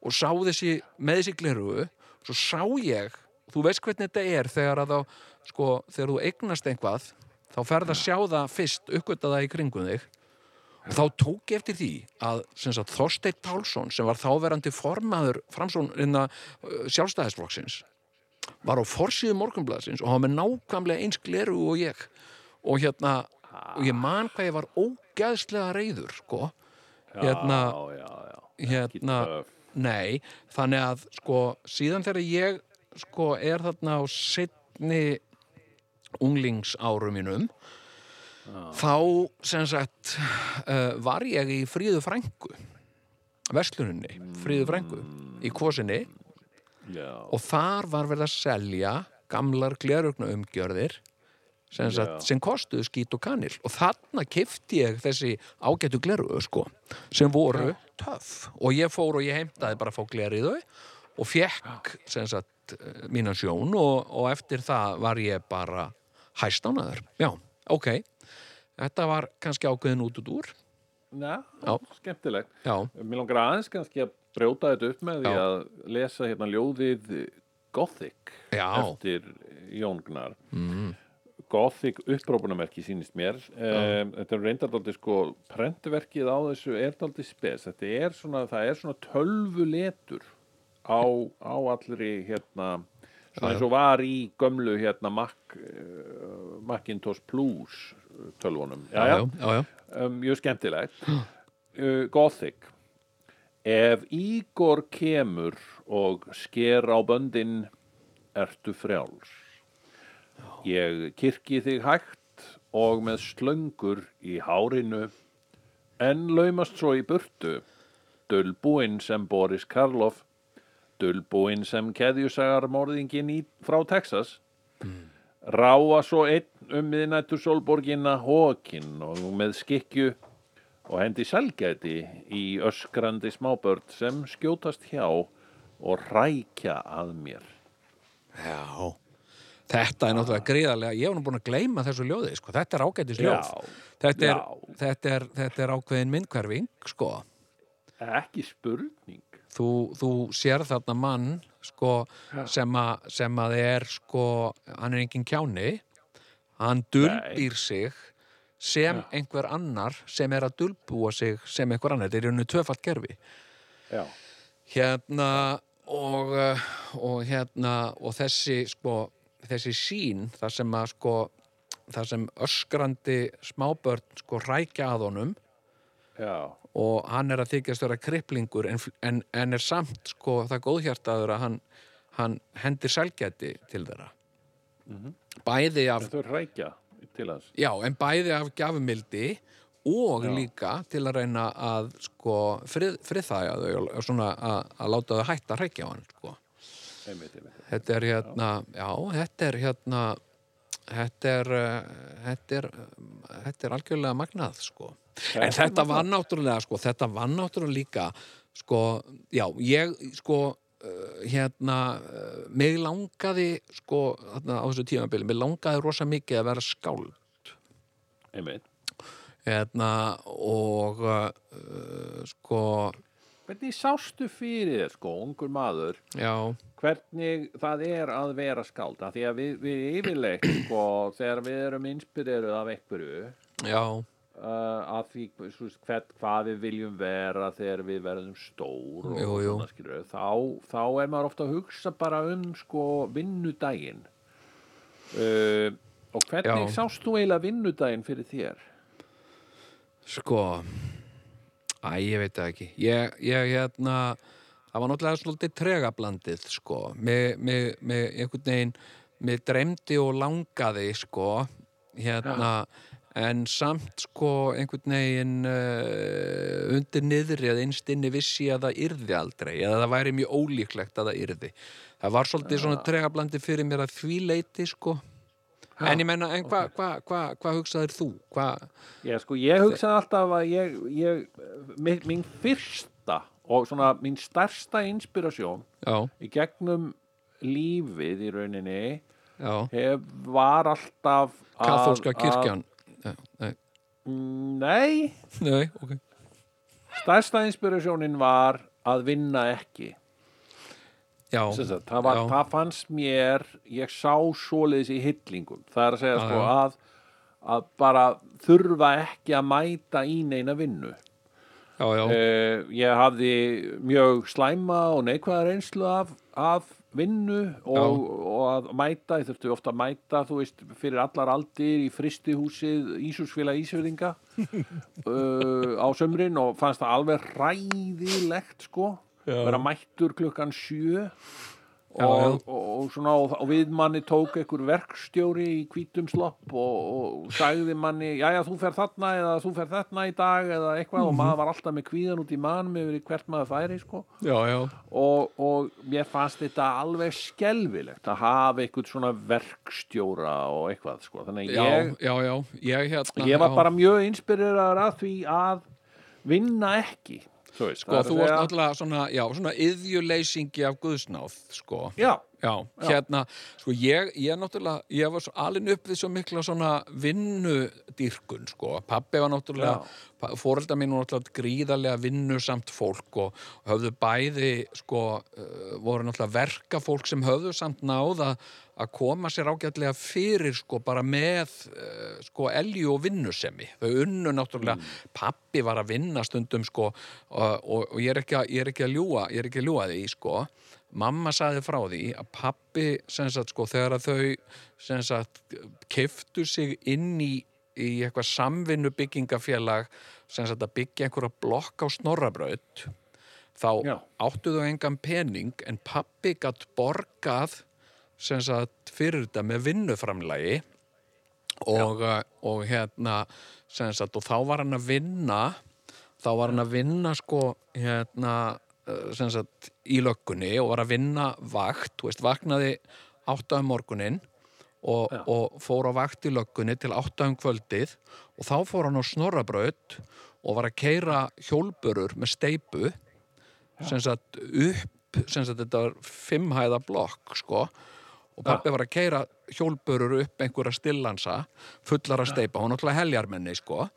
og sá þessi með þessi glerugu svo sá ég, þú veist hvernig þetta er þegar að þá, sko, þegar þú eignast einhvað þá ferð að sjá það fyrst uppgöta það í kringum þig. Og þá tók ég eftir því að sagt, Þorsteinn Pálsson sem var þáverandi formaður framsón innan uh, sjálfstæðisflokksins var á forsíðu morgunblaðsins og hafa með nákvæmlega eins gleru og ég. Og hérna og ég man hvað ég var ógeðslega reyður sko. Hérna, já, já, já. hérna nei, þannig að sko síðan þegar ég sko er þarna á setni unglingsárum mínum þá sem sagt uh, var ég í fríðu frængu versluninni, fríðu frængu í kvosinni. Já, og þar var verið að selja gamlar glerugna umgjörðir sem, sem kostuðu skít og kanil. Og þarna kifti ég þessi ágætu glerugu sko, sem voru töff. Og ég fór og ég heimtaði bara að fá gler í þau og fekk sem sagt eh, mína sjón og, og eftir það var ég bara hæstánaður já, ok. Þetta var kannski ákveðin út út úr já, skemmtilegt. Já, Mér langar aðeins kannski að brjóta þetta upp með því Já. að lesa hérna ljóðið Gothic Já. eftir Jón Gnar mm. Gothic upprópunamerki sýnist mér. Um, þetta er reyndardaldi sko prentverkið á þessu er daldi spes. Þetta er svona, það er svona tölvuletur á, á allri hérna svona eins og var í gömlu hérna Mac, uh, Macintosh Plus tölvunum. Já, já, já, já. um, mjög skemmtilegt. Uh, Gothic. Ef Ígor kemur og sker á böndin ertu frjáls ég kirki þig hægt og með slöngur í hárinu. En laumast svo í burtu. Dulbúinn sem Boris Karloff. Dulbúinn sem keðjusagar morðingin í, frá Texas. Ráa svo einn um miðnættur sólborgina hókin og með skikju og hendi selgæti í öskrandi smábörn sem skjótast hjá og rækja að mér. Já, þetta er náttúrulega gríðarlega, ég var nú búin að gleyma þessu ljóði, sko, þetta er ágætis ljóð. Já, Þetta er, já. þetta, er, þetta er ákveðin myndhverfing, sko. Ekki spurning. Þú, þú sér þarna mann, sko, sem, a, sem að er, sko, hann er engin kjáni, hann dulbýr sig sem einhver annar sem er að dulbúa sig sem einhver annar, þetta er í rauninu tvöfalt gerfi. Já, hérna og, uh, og hérna og þessi sko þessi sín þar sem að sko þar sem öskrandi smábörn sko rækja að honum já, og hann er að þykjast vera kriplingur en, en, en er samt sko það góðhjartaður að hann, hann hendir selgæti til þeirra bæði af þau rækja til hans. Já, en bæði af gjafumildi og líka til að reyna að sko frið, friðþæja þau og svona að, að láta þau hætta hreikja á hann sko. Einmitt, einmitt. Þetta er hérna, já, þetta er hérna þetta er, uh, þetta er uh, þetta er algjörlega magnað sko. En þetta var náttúrulega sko, þetta var náttúrulega líka sko, já, ég sko uh, hérna mig langaði sko þarna, á þessu tímabili, mig langaði rosa mikið að vera skáld Einmitt. hérna og uh, sko Hvernig sástu fyrir þér, sko, ungur maður, já, hvernig það er að vera skáld? Því að við, við yfirleitt, sko, þegar við erum inspireruð af einhverju, já, uh, að því svo, hvern, hvað við viljum vera þegar við verðum stór Jú, jú. svona skilur þá, þá er maður ofta að hugsa bara um sko vinnudaginn uh, og hvernig Já. sást þú eiginlega vinnudaginn fyrir þér? sko æ, ég veit það ekki. Ég, ég hérna það var náttúrulega svolítið tregablandið sko, með, með, með einhvern veginn með dreymdi og langaði sko, hérna en samt sko einhvern veginn uh, undir niðri eða innst inni vissi að það yrði aldrei eða það væri mjög ólíklegt að það yrði. Það var svolítið svona tregablandi fyrir mér að því leiti sko en ég menna, en hvað hva, hva, hva hugsaðir þú? Já, sko, ég hugsaði alltaf að ég, ég mín fyrsta og svona mín stærsta inspirasjón í gegnum lífið í rauninni hef, var alltaf að- kirkjan. Nei, Nei, nei, ok. Stærsta inspirasjónin var að vinna ekki Já, sagt, það, var, það fannst mér ég sá svoleiðis í hyllingum það er að segja Já, sko já. að að bara þurfa ekki að mæta í neina vinnu. Já, já, Uh, ég hafði mjög slæma og neikvæða reynslu af, af vinnu og, og að mæta, ég þurfti ofta að mæta þú veist, fyrir allar aldir í fristihúsið Ísúsfélag Ísverðinga uh, á sömrin og fannst það alveg ræðilegt sko. Vera mættur klukkan sjö Já, og, já. og, og svona og, við manni tók einhver verkstjóri í hvítum slopp og, og sagði manni, jæja þú fer þarna eða þú fer þarna í dag eða eitthvað. Mhm. og maður var alltaf með kvíðan út í mann með hvert maður færi sko. Já, já, og, og mér fannst þetta alveg skelfilegt að hafa einhvern svona verkstjóra og eitthvað sko. Þannig já, ég, já, já, ég hérna ég var já. bara mjög inspireraður að því að vinna ekki þú veist, Sko, það þú varst náttúrulega svona, já, svona yðjuleysingi af guðsnáð, sko. já, Já, hérna, sko, ég, ég náttúrulega, ég var alin upp við svo mikla svona vinnudýrkun, sko. Pappi var náttúrulega, fórelda mín var náttúrulega gríðarlega vinnusamt fólk og höfðu bæði, sko, uh, voru náttúrulega verka fólk sem höfðu samt náð að koma sér ágætlega fyrir sko bara með uh, sko elju og vinnusemi. Þau unnu náttúrulega, pappi var að vinna stundum sko og, og, og ég, er að, ég er ekki að ljúa ég er ekki að ljúa því sko mamma sagði frá því að pappi sem sagt sko þegar að þau sem sagt keftu sig inn í í eitthvað samvinnu byggingafélag sem sagt að byggja einhverja blokk á snorrabraut þá Já. áttu þau engan pening en pappi gatt borgað fyrir þetta með vinnuframlægi og, og hérna og þá var hann að vinna þá var hann að vinna sko hérna sagt í löggunni og var að vinna vakt, veist, vaknaði átta um morgunin og, Já. og fór á vakt í löggunni til átta um kvöldið og þá fór hann á snorrabraut og var að keira hjólburur með steipu sem sagt upp sem sagt þetta var fimmhæða blokk sko og pappi var að keira hjólburur upp einhverja stillansa fullar að steipa, hún náttúrulega heljarmenni sko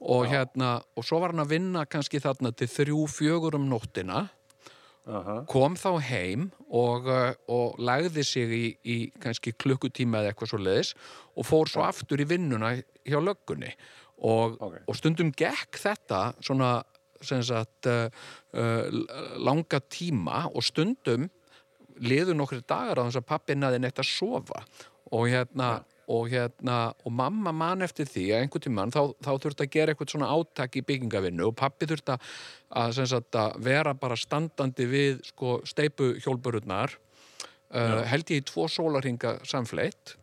og hérna, og svo var hann að vinna kannski þarna til þrjú fjögur um nóttina. Aha, kom þá heim og, uh, og lagði sig í, í kannski klukkutíma eða eitthvað svo leiðis og fór svo aftur í vinnuna hjá löggunni. Og, Ok. og stundum gekk þetta svona sagt uh, uh, langa tíma og stundum liðu nokkri dagar á þess að pappi naði neitt að sofa. Og hérna og hérna, og mamma man eftir því að einhvern tímann þá, þá þurfti að gera eitthvað svona átak í byggingavinnu og pappi þurfti að, að, að vera bara standandi við sko, steipu hjólbururnar uh, held ég í tvo sólarhinga samfleitt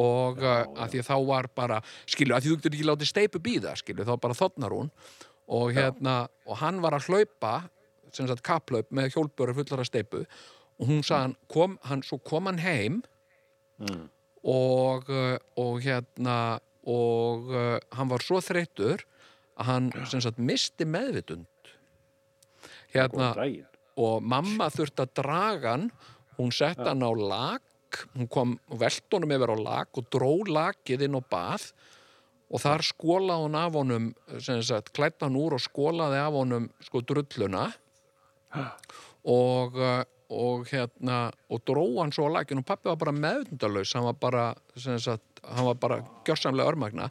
og já, að því þá var bara skilju, að því þú getur ekki látið steipu býða skilju, þá bara þotnar hún. Og hérna, og hann var að hlaupa sem sagt kapplaup með hjólburur fullar af steipu og hún sagði hann, kom, hann, svo kom hann heim og, uh, og hérna og uh, hann var svo þreyttur að hann sem sagt misti meðvitund. Hérna og mamma þurfti að draga hann. Hún sett hann á lag hún kom velt honum yfir á lag og dró lagið inn á bað. Og þar skólaði hún af honum sem sagt, klætt hann úr og skólaði af honum sko drulluna. Og, uh, og hérna og dró hann svo á laginu og pappi var bara meðvindalaus hann var bara, sagt, hann var bara gjörsamlega örmagna.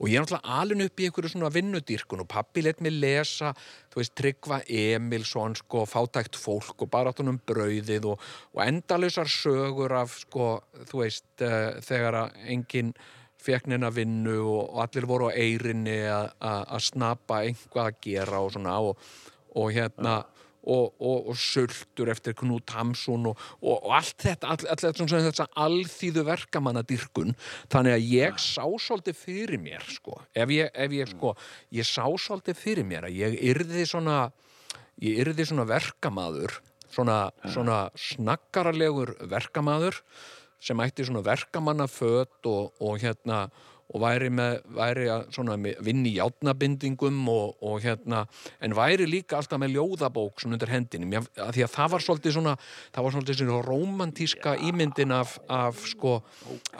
Og ég er náttúrulega alin upp í einhverju svona vinnudýrkun og pappi let mig lesa þú veist, Tryggva Emilsson sko, fátækt fólk og bara áttunum brauðið og, og endalausar sögur af sko, þú veist, uh, þegar að engin feknina vinnu og, og allir voru á eirinni að- að að snapa einhvað að gera og svona. Og, og hérna og, og, og sultur eftir Knút Hamsun og, og, og allt þetta all, all, all, svona, þessa alþýðu verkamannadýrkun. Þannig að ég sá svolítið fyrir mér sko, ef ég, ef ég sko ég sá svolítið fyrir mér að ég yrði svona ég yrði svona verkamaður svona, svona snakkaralegur verkamaður sem ætti svona verkamannaföt og, og hérna og væri með, væri að svona með vinn í játnabindingum og, og hérna, en væri líka alltaf með ljóðabók svona undir hendinni, Mér, að því að það var svolítið svona, það var svolítið svona romantíska ímyndin af, af sko,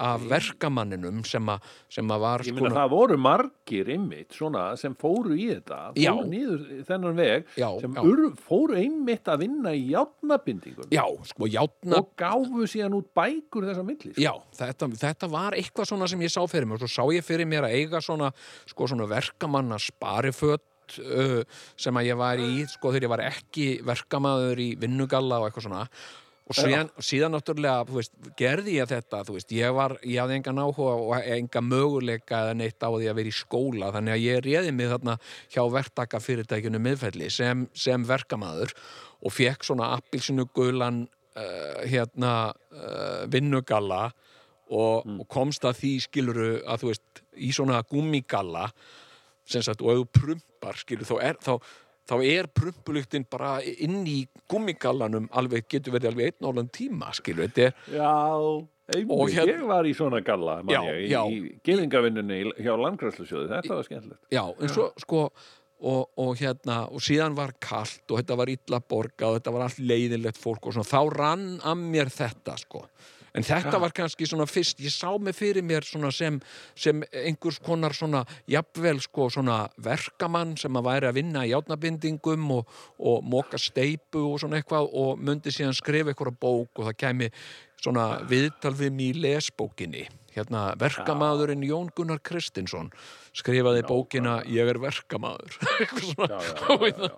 af verkamanninum sem að, sem að var Ég sko meina það voru margir einmitt svona sem fóru í þetta, Já. fóru nýður þennan veg Já, sem já. ur, fóru einmitt að vinna í játnabindingum já, sko, játna og gáfu síðan út bækur þess að milli. sko. Já, þetta, þetta var eitthvað svona sem ég sá fyrir mér og svo sá ég fyrir mér að eiga svona, sko, svona verkamanna spariföt uh, sem að ég var í, sko, þegar ég var ekki verkamaður í vinnugalla og eitthvað svona. Og síðan, síðan náttúrulega, veist, gerði ég þetta, veist, ég var, ég hafði engan áhuga og enga möguleika eða neitt á því að vera í skóla, þannig að ég réði mig þarna hjá verktaka fyrirtækjunu miðfelli sem, sem verkamaður og fekk svona appilsinu gulan uh, hérna uh, vinnugalla og, og komst að því skiluru að þú veist, í svona gummigalla sem sagt, og ef þú prumpar skilur, þá er, þá, þá er prumpulyktin bara inn í gummigallanum alveg, getur verið alveg einn álan tíma skilur, þetta er Já, Og einmitt, hérna- ég var í svona galla Já, ég, já. í, gefingavinnunni hjá Landgræslusjóði, þetta var skemmtilegt. Já, en svo sko og, og hérna, og síðan var kalt og þetta var illa borgað og þetta var allt leiðilegt fólk og svona, þá rann að mér þetta sko, en þetta var kannski svona fyrst, ég sá mig fyrir mér svona sem, sem einhvers konar svona jafnvel sko svona verkamann sem að væri að vinna í játnabindingum og, og móka steipu og svona eitthvað og myndi síðan skrifa eitthvað bók og það kæmi svona viðtal við mig í lesbókinni hérna verkamaðurinn Jón Gunnar Kristinsson skrifaði bókina Ég er verkamaður. Já, já, já, já.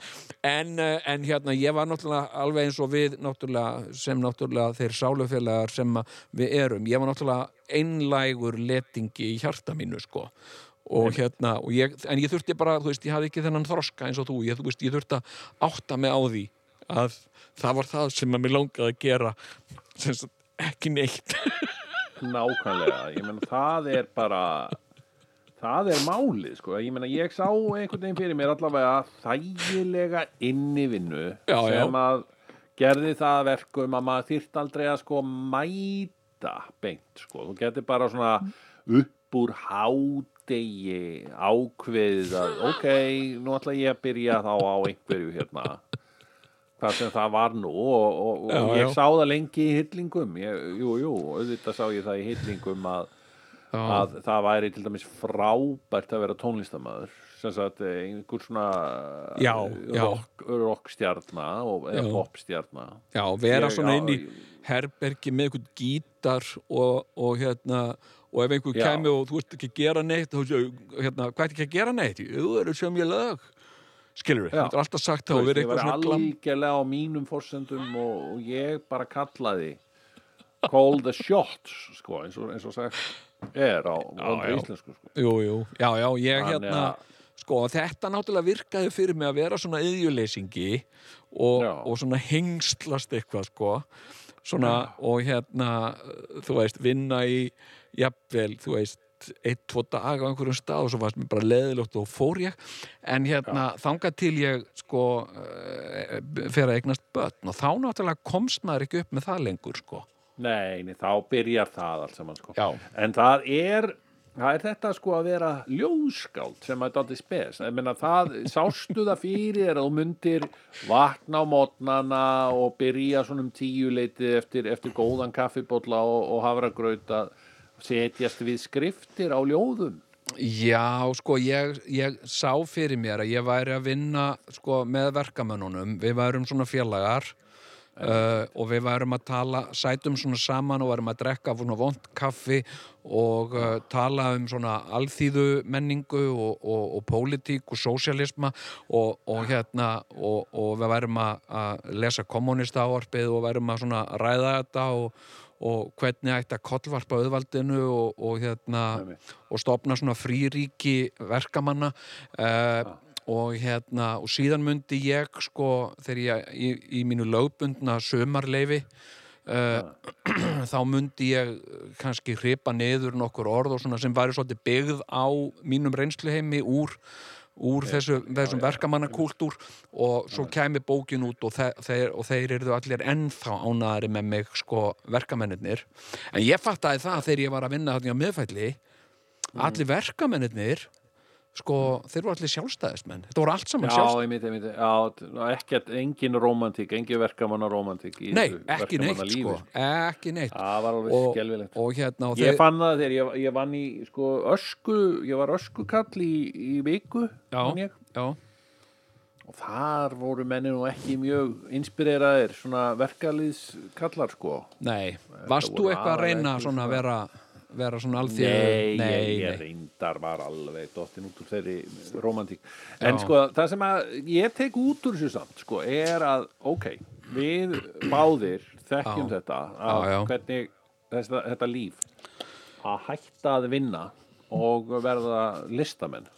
en, eh, en hérna ég var náttúrulega alveg eins og við náttúrulega sem náttúrulega þeir sálufélagar sem við erum, ég var náttúrulega einlægur letingi í hjarta mínu sko. Og hérna, og ég, en ég þurfti bara þú veist, ég hafði ekki þennan þroska eins og þú. Ég, þú veist, ég þurfti að átta mig á því að það var það sem að mér langaði að gera sem sagt, ekki neitt Nákvæmlega, ég menn það er bara það er málið sko, ég menna ég sá einhvern veginn fyrir mér allavega þægilega innivinnu Já, já. sem að gerði það að verkum að maður þyrft aldrei að sko mæta beint sko, þú getur bara svona upp úr hádegi ákveðið að ok, nú ætla ég að byrja þá á einhverju hérna hvað sem það var nú og, og, og Já, ég já. sá það lengi í hyllingum ég, jú, jú, auðvitað sá ég það í hyllingum að, að það væri til dæmis frábært að vera tónlistamæður sem sagt eh, einhver svona rock, rockstjarna og, eða popstjarna. Já, vera Ég- svona inn í herbergi með einhvern gítar og, og hérna og ef einhver kemi og þú ert ekki að gera neitt þá séu, hérna, hvað er ekki að gera neitt? Það eru sem ég lög skilur við, þetta er alltaf sagt verið ég var algjörlega á mínum forsendum og, og ég bara kallaði call the shots sko, eins, og, eins og sagt er á já. íslensku sko. Jú, jú, já, já, ég Þannig hérna að- sko, þetta náttúrulega virkaði fyrir mig að vera svona yðjuleysingi og, og svona hengslast eitthvað, sko. Svona, og hérna þú veist, vinna í jafnvel, þú veist eitt, tvo dag á einhverjum stað og svo varst mér bara leðilegt og fór ég en hérna, þangað til ég sko, uh, fer að eignast börn og þá náttúrulega komst maður ekki upp með það lengur, sko Nei, nei, þá byrjar það allt saman sko. Já. En það er það er þetta sko að vera ljóðskáld sem að þetta spes ég meina það, sástu það fyrir þér að þú myndir vakna á mótnana og byrja svona um tíu leiti eftir, eftir góðan kaffibólla og, og hafragraut að setjast við skriftir á ljóðum? Já, sko, ég, ég sá fyrir mér að ég væri að vinna sko, með verkamönnunum, við værum svona félagar uh, og við værum að tala, sætum svona saman og værum að drekka svona vond kaffi og uh, tala um svona alþýðu menningu og, og, og pólitík og sósialisma og, og hérna og, og við værum að, lesa kommunista ávarpið og værum að svona ræða þetta og og hvernig ætti að kollvarpa auðvaldinu og, og hérna og stopna svona fríríki verkamanna. Uh, og hérna og síðan myndi ég sko þegar ég í, í mínu lögbundna sömarleifi uh, þá myndi ég kannski hripa niður nokkur orð og svona sem væri svolítið byggð á mínum reynsluheimi úr úr þessu, þessum verkamannakúltúr og svo kæmi bókin út og, þe þeir, og þeir eru allir ennþá ánæðari með mig sko verkamennirnir. En ég fattaði það þegar ég var að vinna þarna á miðfælli allir verkamennirnir sko, þeir voru allir sjálfstæðismenn. Þetta voru allt saman Já, sjálfstæðismenn ekkert, engin romantík, engin verkamanna romantík í Nei, ekki neitt verkamannalífi, sko, ekki neitt. Það var alveg og, skelfilegt. og hérna og Ég fann það þegar ég, ég vann í sko, ösku, ég var öskukall í, í viku Já. já, og þar voru menni nú ekki mjög inspireraðir svona verkalýðskallar sko. Nei, varst þú eitthvað að reyna svona að svona- vera vera svona alþjóð Nei, nei, ég, ég nei. reyndar var alveg dottin út úr þeirri romantík en Já. sko, það sem að ég tek út úr þessu samt, sko, er að ok, við báðir þekkjum Já. þetta að hvernig þetta, þetta líf að hætta að vinna og verða listamenn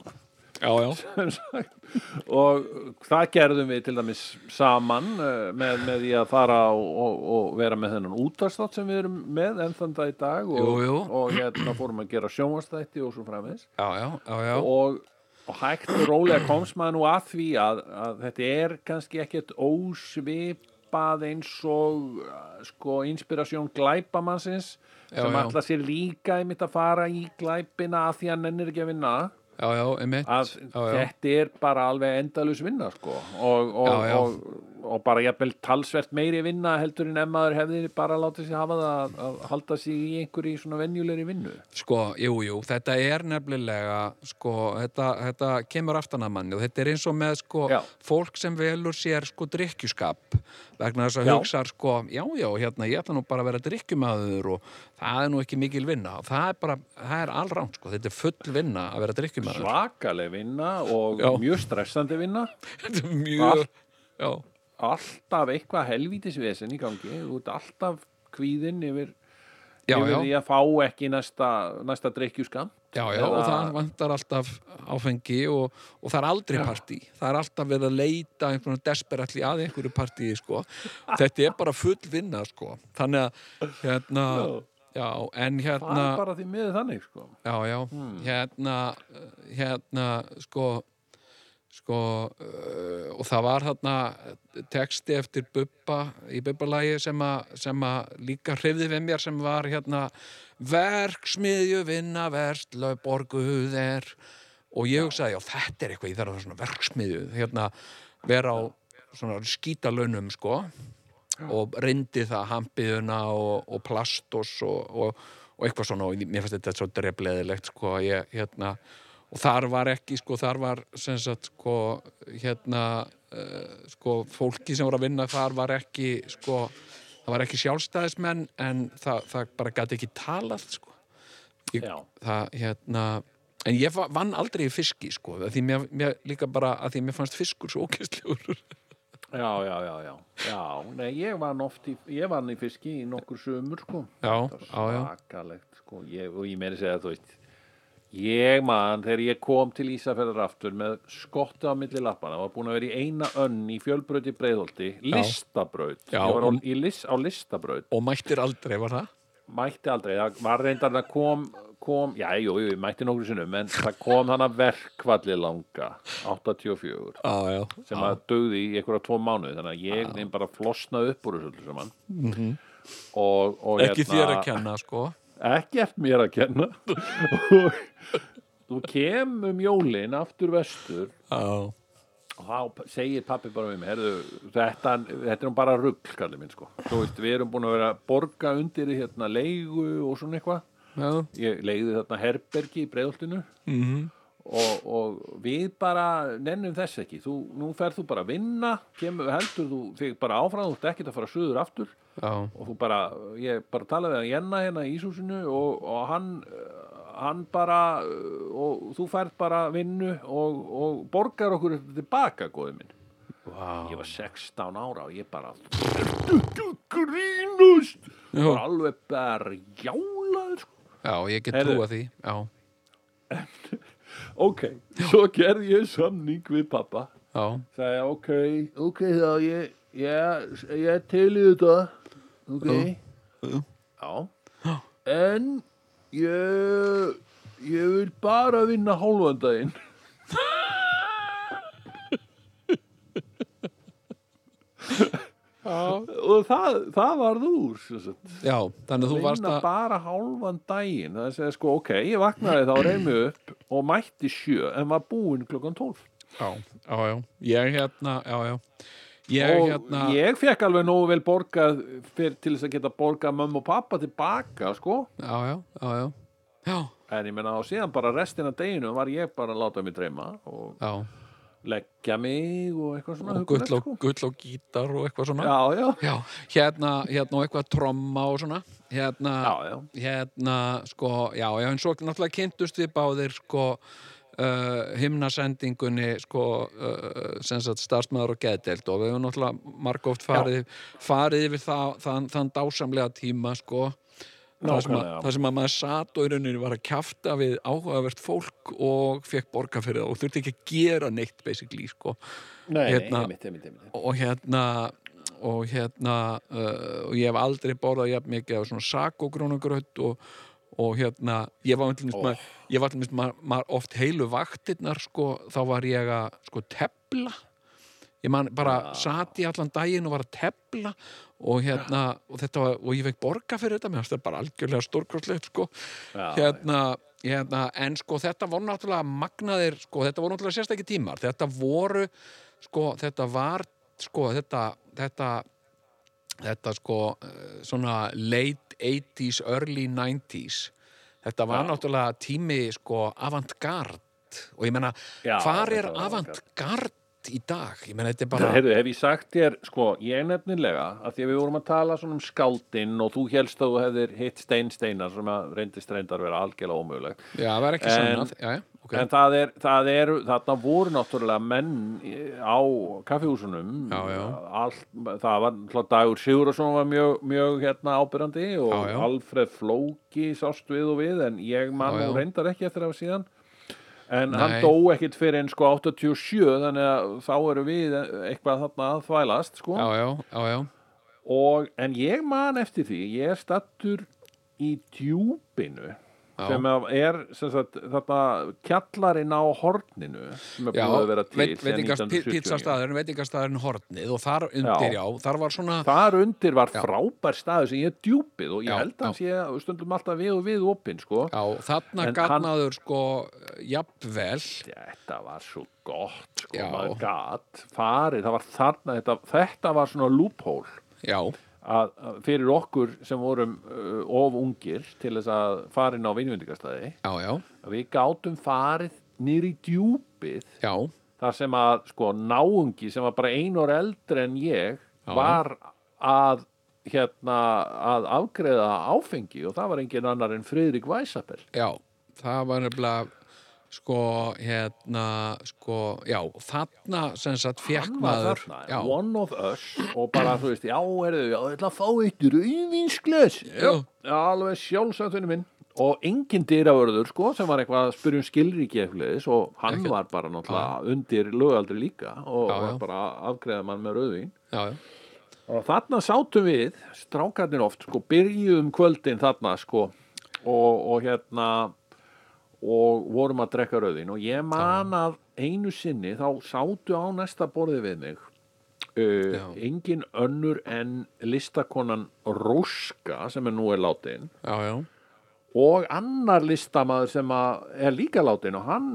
já, já, og það gerðum við til dæmis saman eh, með, með því að fara og, og, og vera með þennan útastátt sem við erum með enn þann dag í dag og, Jú, jú. og hérna fórum að gera sjónvastætti og svo framins já, já, já, já. og, og hægt og rólega komst maður nú að því að, að þetta er kannski ekkert ósvipað eins og uh, sko inspirasjón glæpamannsins sem ætla sér líka einmitt að fara í glæpina að því að hann nennir ekki að vinna já, já, að já, þetta er bara alveg endalus vinna sko. Og, og, og, og bara jafnvel talsvert meiri vinna heldur en ef maður hefði bara látið sér hafa það að, að halda sig í einhverju svona venjulegri vinnu Sko, jú, jú, þetta er nefnilega, sko, þetta, þetta kemur aftan að manni og þetta er eins og með, sko, Já. fólk sem velur sér, sko, drikkjuskap vegna þess að hugsa, sko, já, já, hérna, ég ætla nú bara að vera drikkjumaður og það er nú ekki mikil vinna og það er bara, það er allránt, sko, þetta er full vinna að vera drikkjumaður. svakaleg vinna og Já. mjög stressandi vinna mjög, já, alltaf eitthvað helvítisvesen í gangi. Þú ert alltaf kvíðinn yfir, já, yfir já, því að fá ekki næsta, næsta drikkjuskam já, já, og það vantar alltaf áfengi og, og það er aldrei partí, það er alltaf verið að leita einhvern desperatli að einhverju partíi, sko, þetta er bara full vinna, sko, þannig að, hérna, já, en það hérna, er bara því miður þannig sko. já, já, hérna, hérna, sko, sko, uh, og það var þarna texti eftir Bubba í Bubbalagi sem, að- líka hrifði við mér sem var hérna verksmiðju vinna verst borguð er. Og ég hugsaði, já þetta er eitthvað ég þarf að vera svona verksmiðju hérna vera á svona skítalaunum sko. Og reyndi það hampiðuna og, og plastos og, og, og eitthvað svona og mér fannst þetta svo drefleðilegt sko ég, hérna, og þar var ekki sko þar var sem sagt sko hérna uh, sko fólki sem voru að vinna þar var ekki sko það var ekki sjálfstæðismenn en það, það bara gæti ekki talað sko. Ég, það hérna en ég va- vann aldrei í fiski sko því mér, mér líka bara að því mér fannst fiskur svo ókistlegur já, já, já, já, já nei, ég vann oft í, ég vann í fiski í nokkur sömur sko. Já, Það já, já, svakalegt sko. Ég, og ég meiri segja þú veist ég man þegar ég kom til Ísafjörðar aftur með skottu á milli lappana var búin að vera í eina önn í fjölbraut í Breiðholti listabraut. Já, ég var á, og- í lis, á listabraut. Og mættir aldrei var það? Mætti aldrei, það var reyndar að kom, kom já, jú, jú, ég mætti nokkur sinnum en það kom hana verkvalli langa 84 já, já, sem að dögði í einhverja tvo mánuði þannig að ég þeim bara flosnaði upp úr þessu öllu saman. Og, og ekki hérna- þér að kenna sko ekkert mér að kenna. Og þú kem um jólin aftur vestur. Já, og þá segir pappi bara við mig herðu, þetta, þetta er nú bara rugg kallið minn sko. Svo, veist, við erum búin að vera að borga undir í hérna, leigu og svona eitthvað. Já, ég leiði þarna herbergi í breiðoltinu mhm. Og, og við bara nennum þess ekki. Þú, nú ferð þú bara að vinna kemur, heldur þú þig bara áfram þú ert ekkert að fara suður aftur og þú bara, ég bara talaði að Jenna hérna í Ísúsinu og, og hann hann bara og þú færð bara vinnu og, og borgar okkur tilbaka góði minn Vá. ég var 16 ára og ég bara grínust Já. var alveg bara jálaður sko. já, ég get Heyrðu. trúa því já, ok, svo gerði ég samning við pappa já, sagði ok, ok þá ég, ég, ég er til í þetta ok. Já, en ég ég vil bara vinna hálfan daginn. Og það, það var þú já þannig að þú varst að bara hálfan daginn. Það er að segja sko ok, ég vaknaði þá reyð mig upp og mætti sjö en var búinn klukkan tólf. Já, já, já, ég hérna já, já, ég og hérna ég fekk alveg nógu vel borgað fyrir, til þess að geta borgað mömmu og pappa tilbaka sko. Já, já, já, já. En ég menna á síðan bara restina deginu var ég bara að láta mig dreyma og já, leggja mig og eitthvað svona og gull og, gull og gítar og eitthvað svona. Já, já, Já, hérna, hérna og eitthvað tromma og svona. Hérna, hérna, sko, já, já, en svo náttúrulega kynntust við báðir, sko, uh, himnasendingunni, sko, uh, sagt, starfsmæður og geðdeild og við höfum náttúrulega margóft farið, farið yfir það, þann, þann dásamlega tíma, sko, það sem, að, það sem að maður satt og í rauninni var að kjafta við áhugavert fólk og fekk borga fyrir það og þurfti ekki að gera neitt, basically, sko. Nei, Hérna- nei, einmitt, einmitt. og hérna og hérna uh, og ég hef aldrei borðað jafn mikið af svona sakogrónugröð og, og hérna ég var Ó. oh. ég var til minnst maður ma oft heilu vaktirnar sko, þá var ég að sko tepla ég man bara sat í allan daginn og var að tepla og hérna og þetta var, og ég fekk borga fyrir þetta mér fannst þetta bara algjörlega stórkostlegt sko. Já, hérna, hérna, en sko þetta voru náttúrulega magnaðir, sko þetta voru náttúrulega sérstakki tímar, þetta voru sko þetta var sko þetta, þetta þetta sko eh, svona late 80s, early 90s þetta var Já. náttúrulega tími sko avantgard og ég menna, Já, hvar er avantgard í dag? Ég menna, þetta er bara Heyrðu, hef ég sagt þér, sko, ég nefnilega, að því að við vorum að tala svona um skáldinn og þú helst að þú hefðir hitt stein steinar sem að reyndist reyndar vera algjörlega ómögulegt. já, það var ekki En- sannað já, já, ok, En það er, það er, þarna voru náttúrulega menn á kaffihúsunum. Já, já. Allt, það var, hlað Dagur Sigurðarsson var mjög, mjög hérna ábyrrandi og Já. Alfred Flóki sást við og við, en ég man Já, já. nú reyndar ekki eftir af síðan. En Nei. hann dó ekkit fyrir en sko 87, þannig að þá eru við eitthvað þarna að þvælast, sko. já, já, já, já Og, en ég man eftir því, ég er stattur í djúpinu. Sem er sem sagt, þetta kjallarinn á horninu sem er búið að vera til veit, síðan veitingast, 1979. pizzastaðurinn, veitingastæðurinn Hornið og þar undir, já, Já. þar var svona Þar undir var Já. frábær staður sem ég er djúpið og ég Já, held að hann sé stundum alltaf við og við opinn sko. Já, þarna En gatnaður sko jafnvel Þetta var svo gott sko, maður gat farið, það var þarna þetta, þetta var svona loophole Já, að, fyrir okkur sem vorum uh, of ungir til þess að fara inn á já, að við gátum farið nýr í djúpið já. þar sem að sko náungi sem var bara ein ára eldri en ég Já. var að hérna að afgreða áfengi og það var engin annar en Friðrik Weisapel Já, það var nefnilega sko, hérna sko, já, þarna sem sagt fekk maður þarna, já, one of us og bara þú veist, já, erðu, já, ég ætla að fá eitt rauðvinsglas já, já, alveg sjálfsættunni minn. Og engin dyravörður, sko, sem var eitthvað að spyrja um skilríki eitthvað og hann Ekkert. var bara náttúrulega undir lögaldri líka og Já, já. var bara að afgreða mann með rauðvin já, já, og þarna sátum við strákarnir oft, sko, byrjuðum kvöldin þarna, sko og, og hérna og vorum að drekka rauðin og ég man að einu sinni þá sátu á næsta borði við mig uh, engin önnur en listakonan Róska sem er nú er látin. Já, já, og annar listamaður sem er líka látin og hann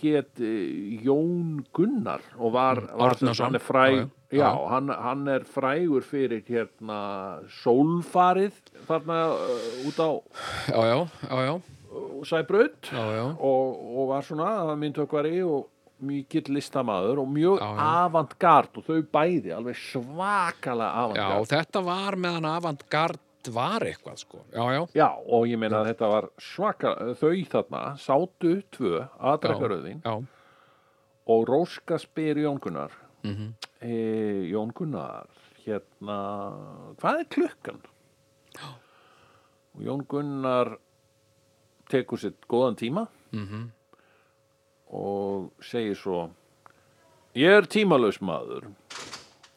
hét eh, Jón Gunnar og var, var sagt- Árnason. hann er fræg Já, já. Hann, hann er frægur fyrir hérna sólfarið þarna uh, út á já, já, já, já, uh, Sæbraut já, já, og, og var svona myndtökvari og mikill listamaður og mjög Já, já. avantgard og þau bæði alveg svakalega já, avantgard þetta var meðan avantgard var eitthvað, sko, já, já, Já, og ég meina að þetta var svaka, þau þarna sátu tvö að drekka Já. rauðin já, og Róska spyr Jón Gunnar. Mhm, e, Jón Gunnar, hérna hvað er klukkan? Og Jón Gunnar tekur sér góðan tíma mhm, og segir svo ég er tímalaus maður.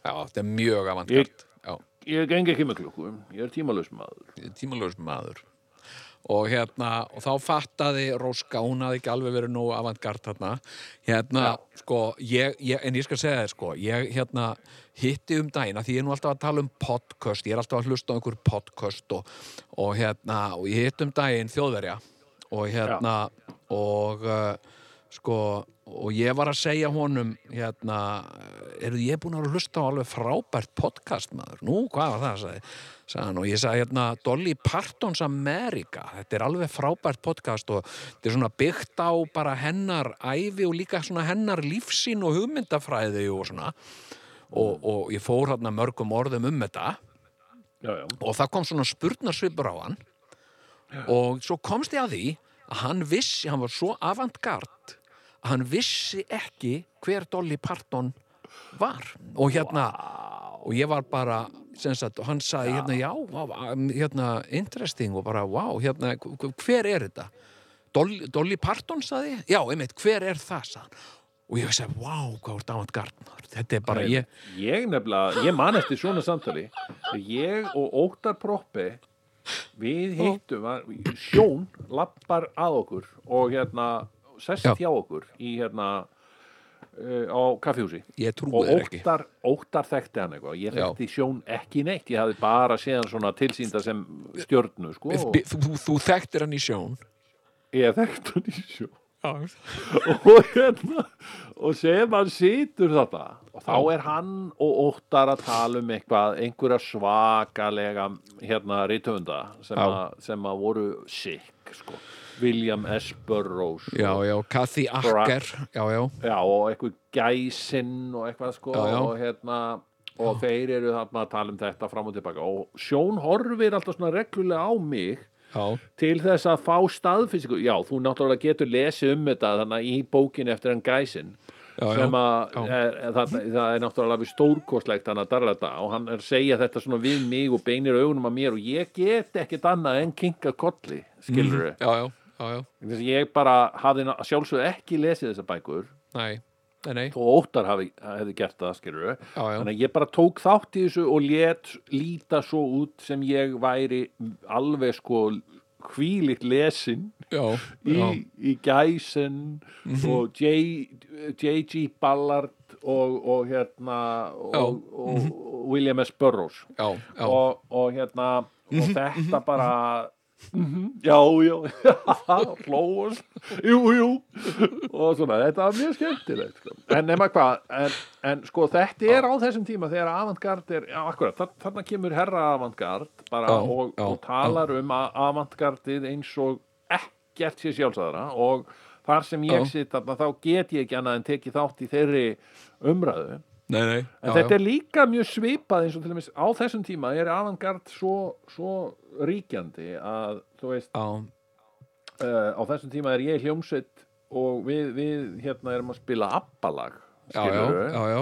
Já, þetta er mjög avantgard, já, ég geng ekki með klukku, ég er tímalaus maður. Tímalös maður. Og hérna, og þá fattaði Róska, hún hafði ekki alveg verið nú avantgard þarna, hérna sko, ég, ég, en ég skal segja þér sko ég hérna hitti um dagina því ég er nú alltaf að tala um podcast ég er alltaf að hlusta á einhver podcast og, og hérna, og ég hitti um daginn þjóðverja og hérna og uh, sko og ég var að segja honum hérna, eru ég búin að hlusta á alveg frábært podcast maður. Nú, hvað var það, sagði, sagði og ég sagði hérna, Dolly Partons America. Þetta er alveg frábært podcast og þetta er svona byggt á bara hennar æfi og líka svona hennar lífsín og hugmyndafræði og svona. Og, og ég fór hérna mörgum orðum um þetta já, já. og það kom svona spurnarsvipur á hann og svo komst ég að því að hann vissi, hann var svo avantgard að hann vissi ekki hver Dolly Parton var. Og hérna og ég var bara sagt, hann sagði hérna já, vá, hérna interesting. Og bara wow, hérna, hver er þetta? Dolly, Dolly Parton sagði já, einmitt, hver er það? sagði og ég sagði, wow, hvað er avantgard maður. Þetta er bara, ég, Ég nefnilega, ég man eftir svona samtali. Ég og Óttar Proppi við hittum var, Sjón lappar að okkur og hérna sest Já. hjá okkur í hérna uh, á kaffjúsi ég trúi og þér ekki. Óttar, Óttar þekkti hann eitthvað. Ég Já. þekkti Sjón ekki neitt. Ég hafði bara séð hann svona tilsýnda sem stjörnu sko. Og Bi- þú, þú þekktir hann í sjón? Ég þekkti hann í Sjón. já, og hérna og sem hann situr þetta og þá er hann og óttar að tala um eitthvað, einhverja svakalega hérna rítöfunda sem, sem að voru sick sko. William S. Burroughs já, já, Kathy Acker já, já, já, og eitthvað gæsinn og eitthvað sko og hérna og þeir eru þarna að tala um þetta fram og tilbaka. Og Sjón horfir alltaf svona reglulega á mig já, til þess að fá staðfísingu já, þú náttúrulega getur lesið um þetta þannig í bókinni eftir hann gæsin já, sem að er, það, það er náttúrulega við stórkostlegt hann að darra þetta og hann er að segja þetta svona við mig og beinir augunum að mér og ég get ekkit annað en kinka kolli skilur já, já, já, já, þess að ég bara hafði sjálfsögðu ekki lesið þessa bækur nei, og óttar hafi, hefði gert það skilur þannig að ég bara tók þátt í þessu og let líta svo út sem ég væri alveg sko hvílikt lesin já, í, já, í Gæsen og J- J.G. Ballard og, og hérna og, og, og William S. Burroughs. Já, já, og, og hérna og þetta bara mhm, já, já, hlóðus jú, jú. Og svona, þetta var mjög skemmtilegt sko. en nema hvað en, en sko þetta er á þessum tíma þegar avantgard er, já akkurat, þar, þarna kemur herra avantgard bara Já, og, já, og talar um að avantgardið eins og ekkert sé sjálfsæðara og þar sem ég sitt þarna þá get ég ekki annað en tekið þátt í þeirri umræðu nei, nei. En já, þetta já. er líka mjög svipað eins og til dæmis á þessum tíma er avantgard svo, svo ríkjandi að þú veist já, uh, á þessum tíma er ég hljómsveit og við, við hérna erum að spila já, já, já, já,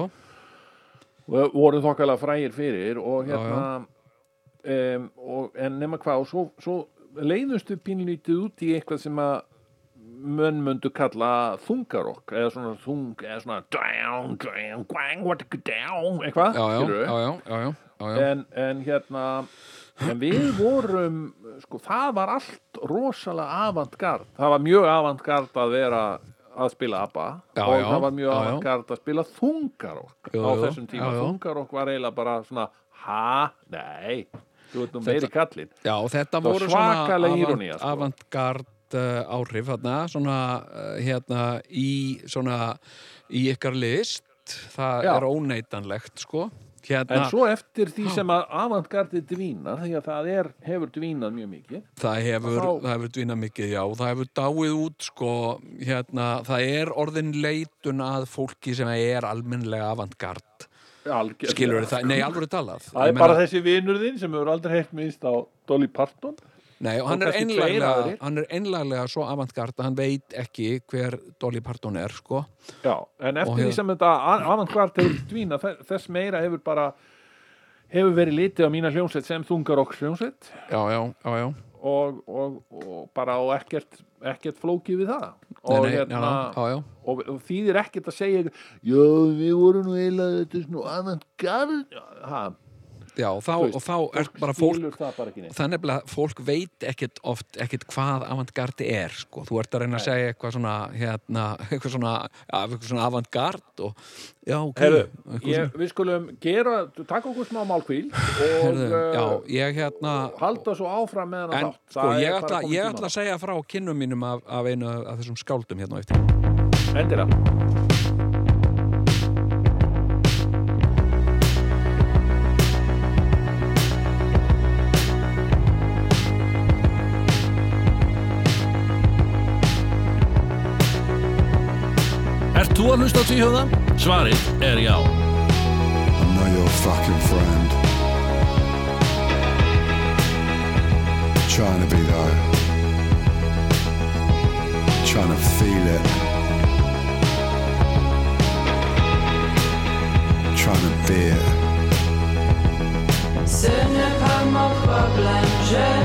og vorum þokkalega frægir fyrir og Já, hérna um, og, en nema hvað og svo, svo leiðumstu pínlítið út í eitthvað sem að menn myndu kalla þungarokk eða svona þung eða svona down, down, gwang, what down eitthvað, já, já. en, en hérna en við vorum sko, það var allt rosalega avantgard, það var mjög avantgard að vera að spila ABBA Já, og já, það var mjög avantgard að spila þungarokk á þessum tíma, já, þungarokk var eiginlega bara svona, ha, nei þú veit nú meiri kallinn. Já, þetta voru svona sko. avantgard uh, áhrif þarna, svona uh, hérna í svona í ykkar list. Það Já. er óneitanlegt sko. Hérna, en svo eftir því sem að avantgardið dvínar, því að það er, hefur dvínað mjög mikið. Það hefur, þá- það hefur dvínað mikið, já, það hefur dáið út sko, hérna, það er orðin leitun að fólki sem er almennlega avantgard. Skilur það, nei, alveg talað. Það er bara meina- þessi vinur þinn sem hefur aldrei heilt minnst á Dolly Parton Nei, og hann er, hann er einlaglega svo avantgard að hann veit ekki hver Dolly Parton er, sko. Já, en eftir því sem þetta avantgard hefur dvína, þess meira hefur bara hefur verið litið á mína hljómsveit sem þungarokk hljómsveit Já, já, já, já. og, og, og bara og ekkert, ekkert flókið við það Nei, og, nei, hérna, já, já, já. og, þýðir ekkert að segja já, við vorum nú eiginlega þetta er svona avantgard ha, Já, þá, veist, og þá er bara fólk, er nefnilega, fólk veit ekkit oft, ekkit hvað avantgardi er, sko. Þú ert að reyna að segja eitthvað svona, hérna, eitthvað svona, svona avantgard og, já, ok. Eitthvað ég, við skulum gera, taka okkur smá málkvíl og uh, já, ég hérna, halda svo áfram með hann þátt sko, Það ég ætla, ég ætla að segja frá kynnum mínum af, af einu af þessum skáldum hérna eftir. Endilega þú að hlusta á tvíhjóða? Svarið er já. I'm not your fucking friend. trying to be though. Trying to feel it. Trying to be it. Ce n'est pas mon problème, je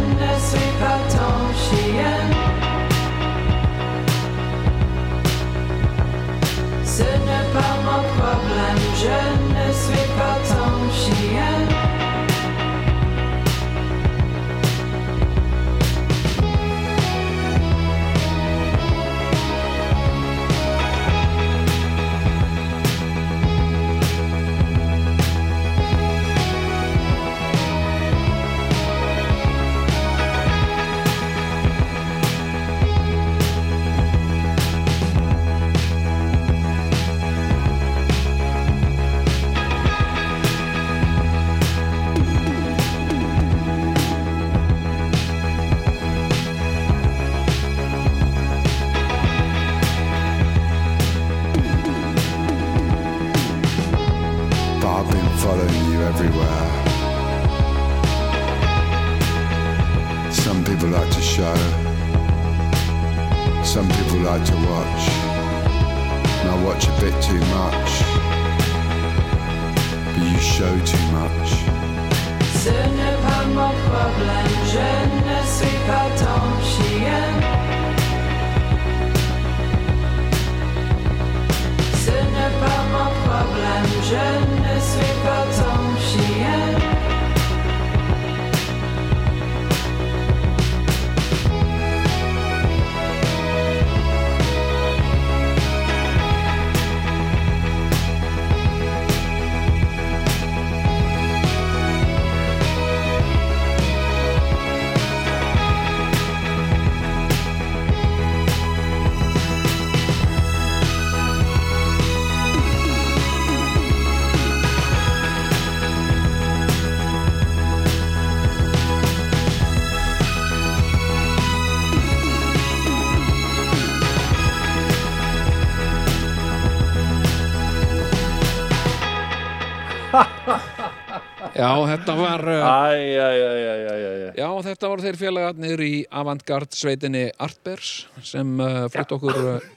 Já, þetta var uh, Æ, æ, æ. Já, þetta voru þeir félagarnir í Avantgard sveitinni Artbers sem uh, flutt okkur uh,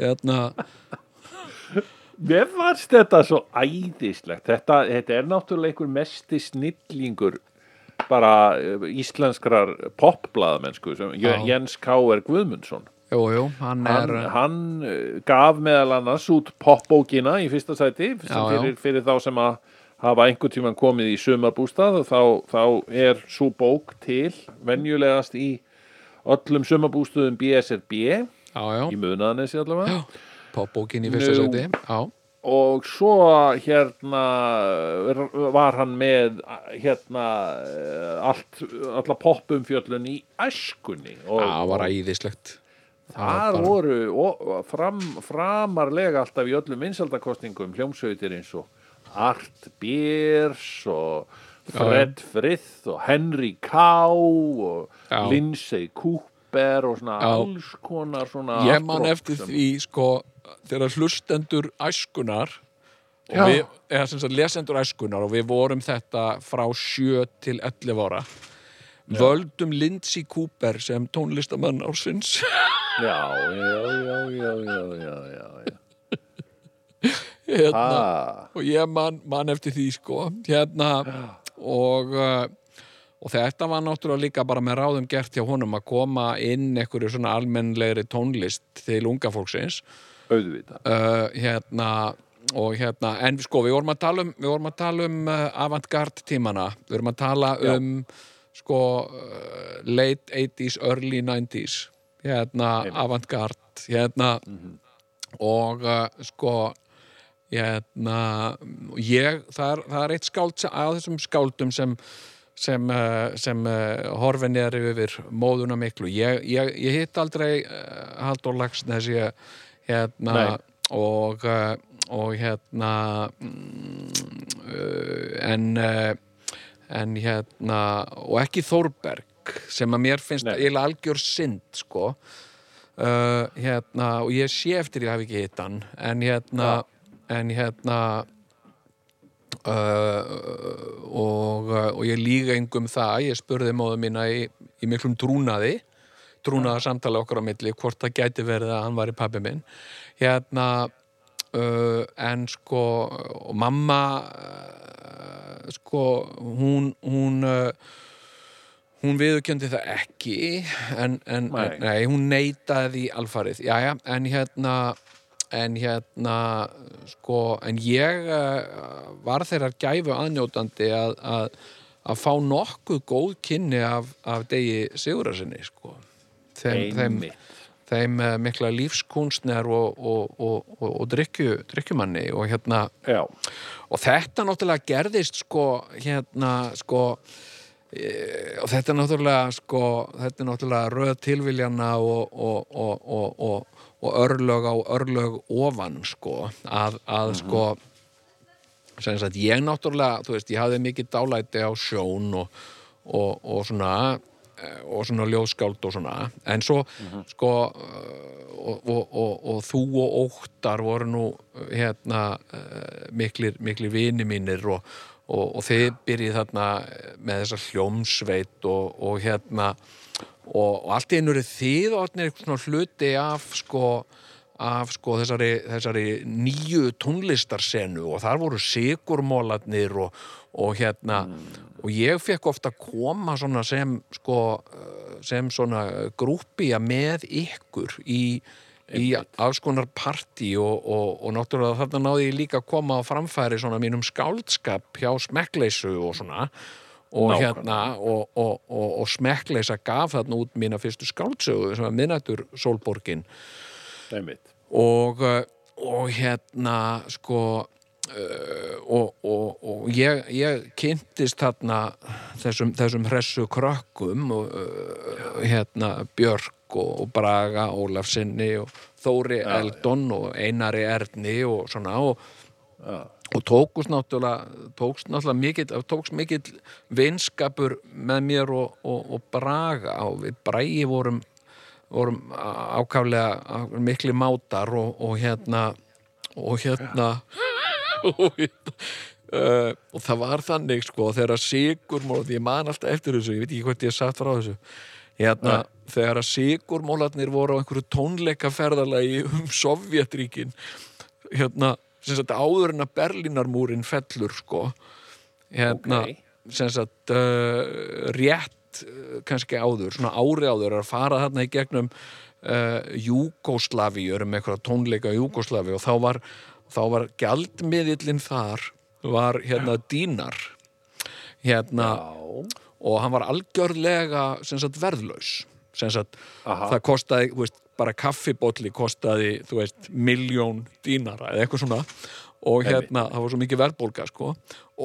hérna, Mér fannst þetta svo æðislegt. Þetta, þetta er náttúrulega einhver mesti snillingur bara eh, íslenskrar Já. Jens K.R. Guðmundsson. jú, jú, hann er Hann, uh, hann gaf meðal annars út popbókina í fyrsta sæti Já, já. fyrir, fyrir þá sem að hafa einhvern tímann komið í sumarbústað og þá, þá er svo bók til venjulegast í öllum sumarbústuðum BSRB já, já, í munaðanessi allavega. Popbókin í fyrsta seti og svo hérna var hann með hérna allt, alla poppumfjöllun í æskunni og, það var æðislegt. Bara- voru framarlega alltaf í öllum vinsaldakostningum hljómsveitir eins og Art Beers og Fred Frith og Henry Cow og Já. Lindsay Cooper og svona Já. alls konar svona Ég man eftir sem- því, sko, þegar hlustendur æskunar og Já. við, eða sem sagt lesendur æskunar og við vorum þetta frá 7 til 11 ára völdum Lindsay Cooper sem tónlistamann ársins já, já, já, já, já, já, já, já. hérna, Ah. og ég man, man eftir því sko. Hérna og, uh, og þetta var náttúrulega líka bara með ráðum gert hjá honum að koma inn einhverju svona almennlegri tónlist til unga fólksins. Auðvitað. Uh, hérna og hérna, en sko við vorum að tala um við vorum að tala um uh, avantgard tímana, við vorum að tala Já. um sko uh, late 80s, early 90s hérna avantgard hérna. Og uh, sko hérna ég, það er, það er eitt skáld af þessum skáldum sem sem, uh, sem uh, horfin er yfir móðuna miklu. Ég, ég, ég hitt aldrei uh, Halldór Lagsnes hérna og, og hérna mm, en en hérna og ekki Þórberg sem að mér finnst eiginlega algjör synd sko. Uh, hérna og ég sé eftir ég hafi ekki hitt hann en hérna en hérna uh, og, og ég líka engum það. Ég spurði móðu mína í, í miklum trúnaði trúnaða samtala okkar á milli hvort það gæti verið að hann var í pabbi minn. Hérna uh, en sko og mamma uh, sko hún hún uh, hún viðurkendi það ekki en, en, Nei. nei, hún neitaði því alfarið, jæja, en hérna en hérna sko, en ég uh, var þeirrar gæfu aðnjótandi að, að, að fá nokkuð góð kynni af, af degi Sigurarsinni sko. Þeim, þeim, þeim uh, mikla lífskunstner og, og, og, og, og drykju, drykkjumanni og hérna Já, og þetta náttúrulega gerðist sko hérna sko e, og þetta er náttúrulega sko þetta er náttúrulega röð tilviljana og, og, og, og, og, örlög á örlög ofan sko að, að sko sem sagt ég náttúrulega þú veist ég hafði mikið dálæti á sjón og, og, og svona eh, og svona ljóðskáld og svona. En svo sko eh, og, og, og, og þú og óttar voru nú eh, hérna miklir, miklir vini mínir og, þið byrjið þarna með þessa hljómsveit og, og hérna og, og allt í einu eru þið orðnir eitthvað svona hluti af sko af sko þessari, þessari nýju tónlistarsenu. Og þar voru sigurmólarnir og, og hérna og ég fekk ofta að koma svona sem sko sem svona grúppía með ykkur í, í alls konar partí. Og, og, og náttúrulega þarna náði ég líka að koma á framfæri svona mínum skáldskap hjá smekkleysu og svona og Nákvæmlega. hérna og, og, og, og smekkleysa gaf þarna út mína fyrstu skáldsögu sem var minnættur Sólborgin einmitt. og, og hérna sko uh, og, og, og ég, ég kynntist þarna þessum, þessum hressu krökkum uh, hérna Björk og, Braga Ólafsinni og Þóri Eldon og Einari Erni og svona og, og tókust náttúrulega tókst náttúrulega mikill tókst mikill vinskapur með mér og, og, og Braga og við Bragi vorum vorum ákaflega mikli mátar og, og hérna og hérna og, hérna, uh, og það var þannig sko þegar sigurmól því ég man alltaf eftir þessu, ég veit ekki hvort ég sagt frá þessu hérna, þegar að sigurmólarnir voru á einhverju tónleikaferðalagi um Sovjetríkin hérna, sem sagt áður en að Berlínarmúrin fellur sko hérna, Ok. sem sagt uh, rétt uh, kannski áður, svona ári áður að fara þarna í gegnum uh, Júgóslavíu, um eitthvað tónleika Júgóslavíu og þá var, þá var gjaldmiðillin þar var hérna dínar hérna og hann var algjörlega sagt verðlaus sagt það kostaði, þú veist, bara kaffibólli kostaði, þú veist, miljón dínara eða eitthvað svona. Og hérna, það var svo mikið verðbólga sko.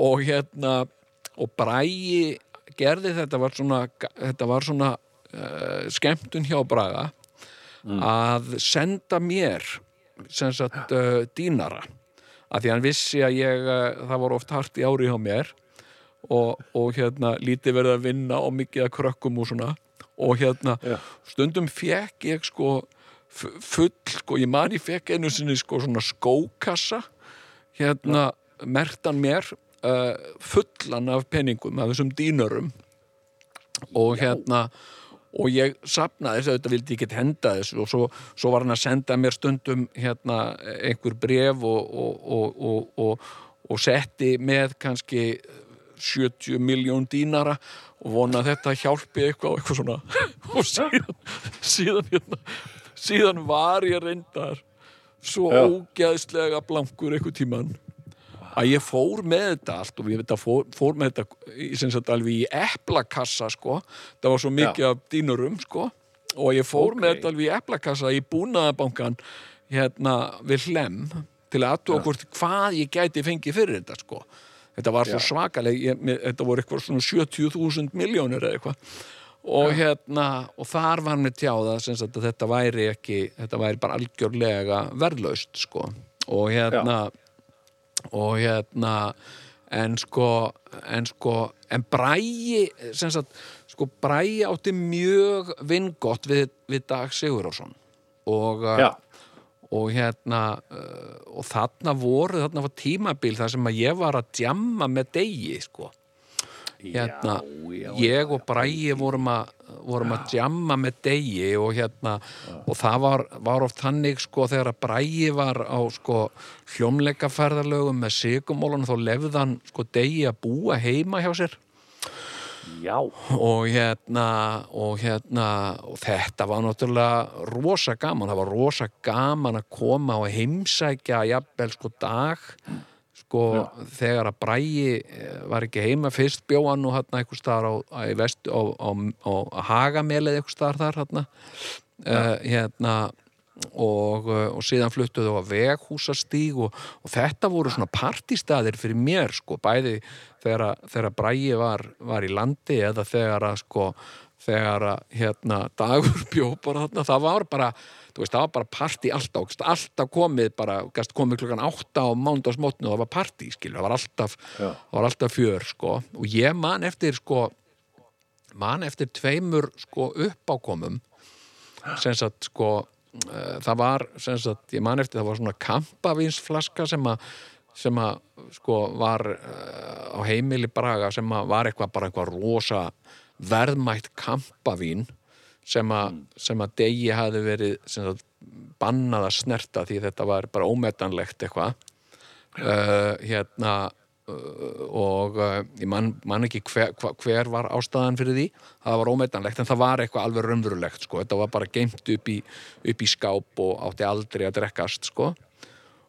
Og hérna, og Bræi gerði þetta var svona, þetta var svona uh, skemmtun hjá Braga að senda mér sem sagt uh, dínara. Að því hann vissi að ég uh, það var oft hart í ári hjá mér. Og, og hérna lítið verið að vinna og mikið að krökkum og svona og hérna Já. stundum fekk ég sko full, sko, ég man ég fekk einu sinni sko svona skókassa. Hérna mertan mér uh, fullan af penningum af þessum dýnurum og hérna og ég sapnaði þess að þetta vildi ég get henda þessu. Og svo, svo var hann að senda mér stundum hérna einhver bref og, og, og, og, og, og setti með kannski 70 miljón dínara og vona að þetta hjálpi eitthvað og eitthvað svona. Og síðan síðan, hérna, síðan var ég reyndar svo Já. ógeðslega blankur eitthvað tíman að ég fór með þetta allt og ég veit að fór, fór með þetta í, sagt alveg í eplakassa sko, það var svo mikið af dýnurum sko. Og ég fór Ok. með þetta alveg í eplakassa í búnaðabankan hérna við hlem til að aðtúa hvort hvað ég gæti fengið fyrir þetta sko þetta var svo svakaleg ég, með, þetta voru eitthvað svona 70.000 miljónir eða eitthvað. Og hérna og þar var mér tjáða að þetta væri ekki þetta væri bara algjörlega verðlaust sko. Og hérna og hérna en sko en sko en Bræi sko Bræi átti mjög vingott við, við Dag Sigurðarsson og, Já. Og hérna uh, og þarna voru þarna var tímabil þar sem að ég var að djamma með degi sko. Hérna, já, ég og Bræi vorum að vorum að djamma með degi og hérna og það var, var oft þannig sko þegar að brægi var á sko hljómleikaferðarlögum með sigumólun þá lefði hann sko degi að búa heima hjá sér Já, og hérna og hérna og þetta var náttúrulega rosa gaman, það var rosa gaman að koma og heimsækja jafnvel sko dag. Sko þegar að Bræi eh, var ekki heima fyrst bjóðan og hérna einhver staðar á, á, á, á, Hagamelið einhver staðar þar hérna uh, hérna og, uh, og síðan fluttuðu á veghúsastíg og, og þetta voru svona partistæðir fyrir mér sko, bæði þegar, þegar Bræi var, var í landi eða þegar að sko þegar að hérna dagur bjó bara þarna, það var bara veist, það var bara partí alltaf, alltaf komið bara, komið klukkan átta á mándagsmótnu og það var partí, skilur, það var alltaf Já. það var alltaf fjör, sko og ég man eftir, sko man eftir tveimur, sko, uppákomum sem sagt, sko það var, sem sagt, ég man eftir það var svona kampavínsflaska sem að sem að, sko, var uh, á heimili Braga sem að var eitthvað bara eitthvað rosa verðmætt kampavín sem að, sem að degi hafi verið sem að bannað að snerta því þetta var bara ómetanlegt eitthvað. Uh, hérna og uh, ég man, man ekki hver, hver var ástæðan fyrir því. Það var ómetanlegt en það var eitthvað alveg raunverulegt sko. þetta var bara geimt upp í, upp í skáp og átti aldrei að drekkast sko.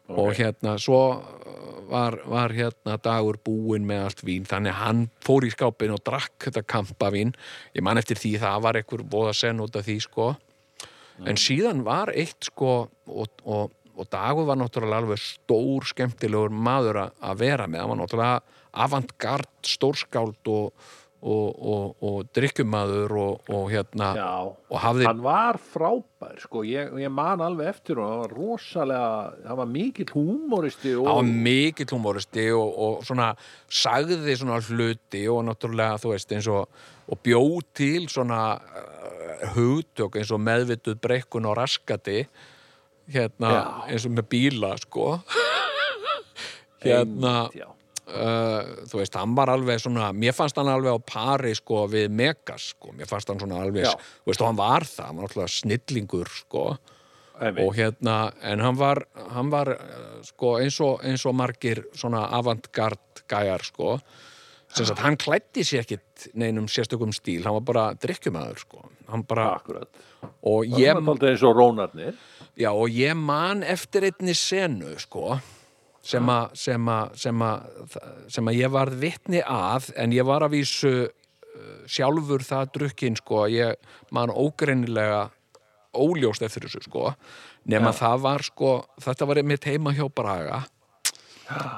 og hérna svo uh, var, var hérna dagur búinn með allt vín. Þannig hann fór í skápin og drakk þetta kampavín ég man eftir því það var einhver bóða sen út af því sko. En síðan var eitt sko og, og, og Dagur var náttúrulega alveg stór skemmtilegur maður að- vera með, hann var náttúrulega avantgard, stórskáld og, og, og, og drikkjumadur og, og hérna hafði, Hann var frábær, sko, ég, ég man alveg eftir og hann var rosalega, hann var mikill húmoristi og... hann var mikill humoristi og, og svona sagði svona hluti og náttúrulega þú veist eins og, og bjó til svona uh, hugtök eins og meðvituð brekkun og raskati hérna Já. eins og með bíla sko hérna já. uh, þú veist, hann var alveg svona mér fannst hann alveg á pari sko við Megas sko, mér fannst hann svona alveg veist, og hann var það, hann var alltaf snillingur sko Einmitt. og hérna, en hann var hann var uh, sko eins og, eins og margir svona avantgard gæjar sko sem sagt, hann klætti sér ekkit neinum sérstökum stíl, hann var bara drikkjumæður sko, hann bara, Akkurat. og Hann ég var aldrei eins og rónarnir. Já, og ég man eftir einni senu, sko, sem að, sem að, sem að, sem að ég varð vitni að, en ég var að vísu uh, sjálfur það drukkin, sko, að ég man ógreinilega óljóst eftir þessu, sko, nema það var, sko, þetta var mitt heima hjá Braga,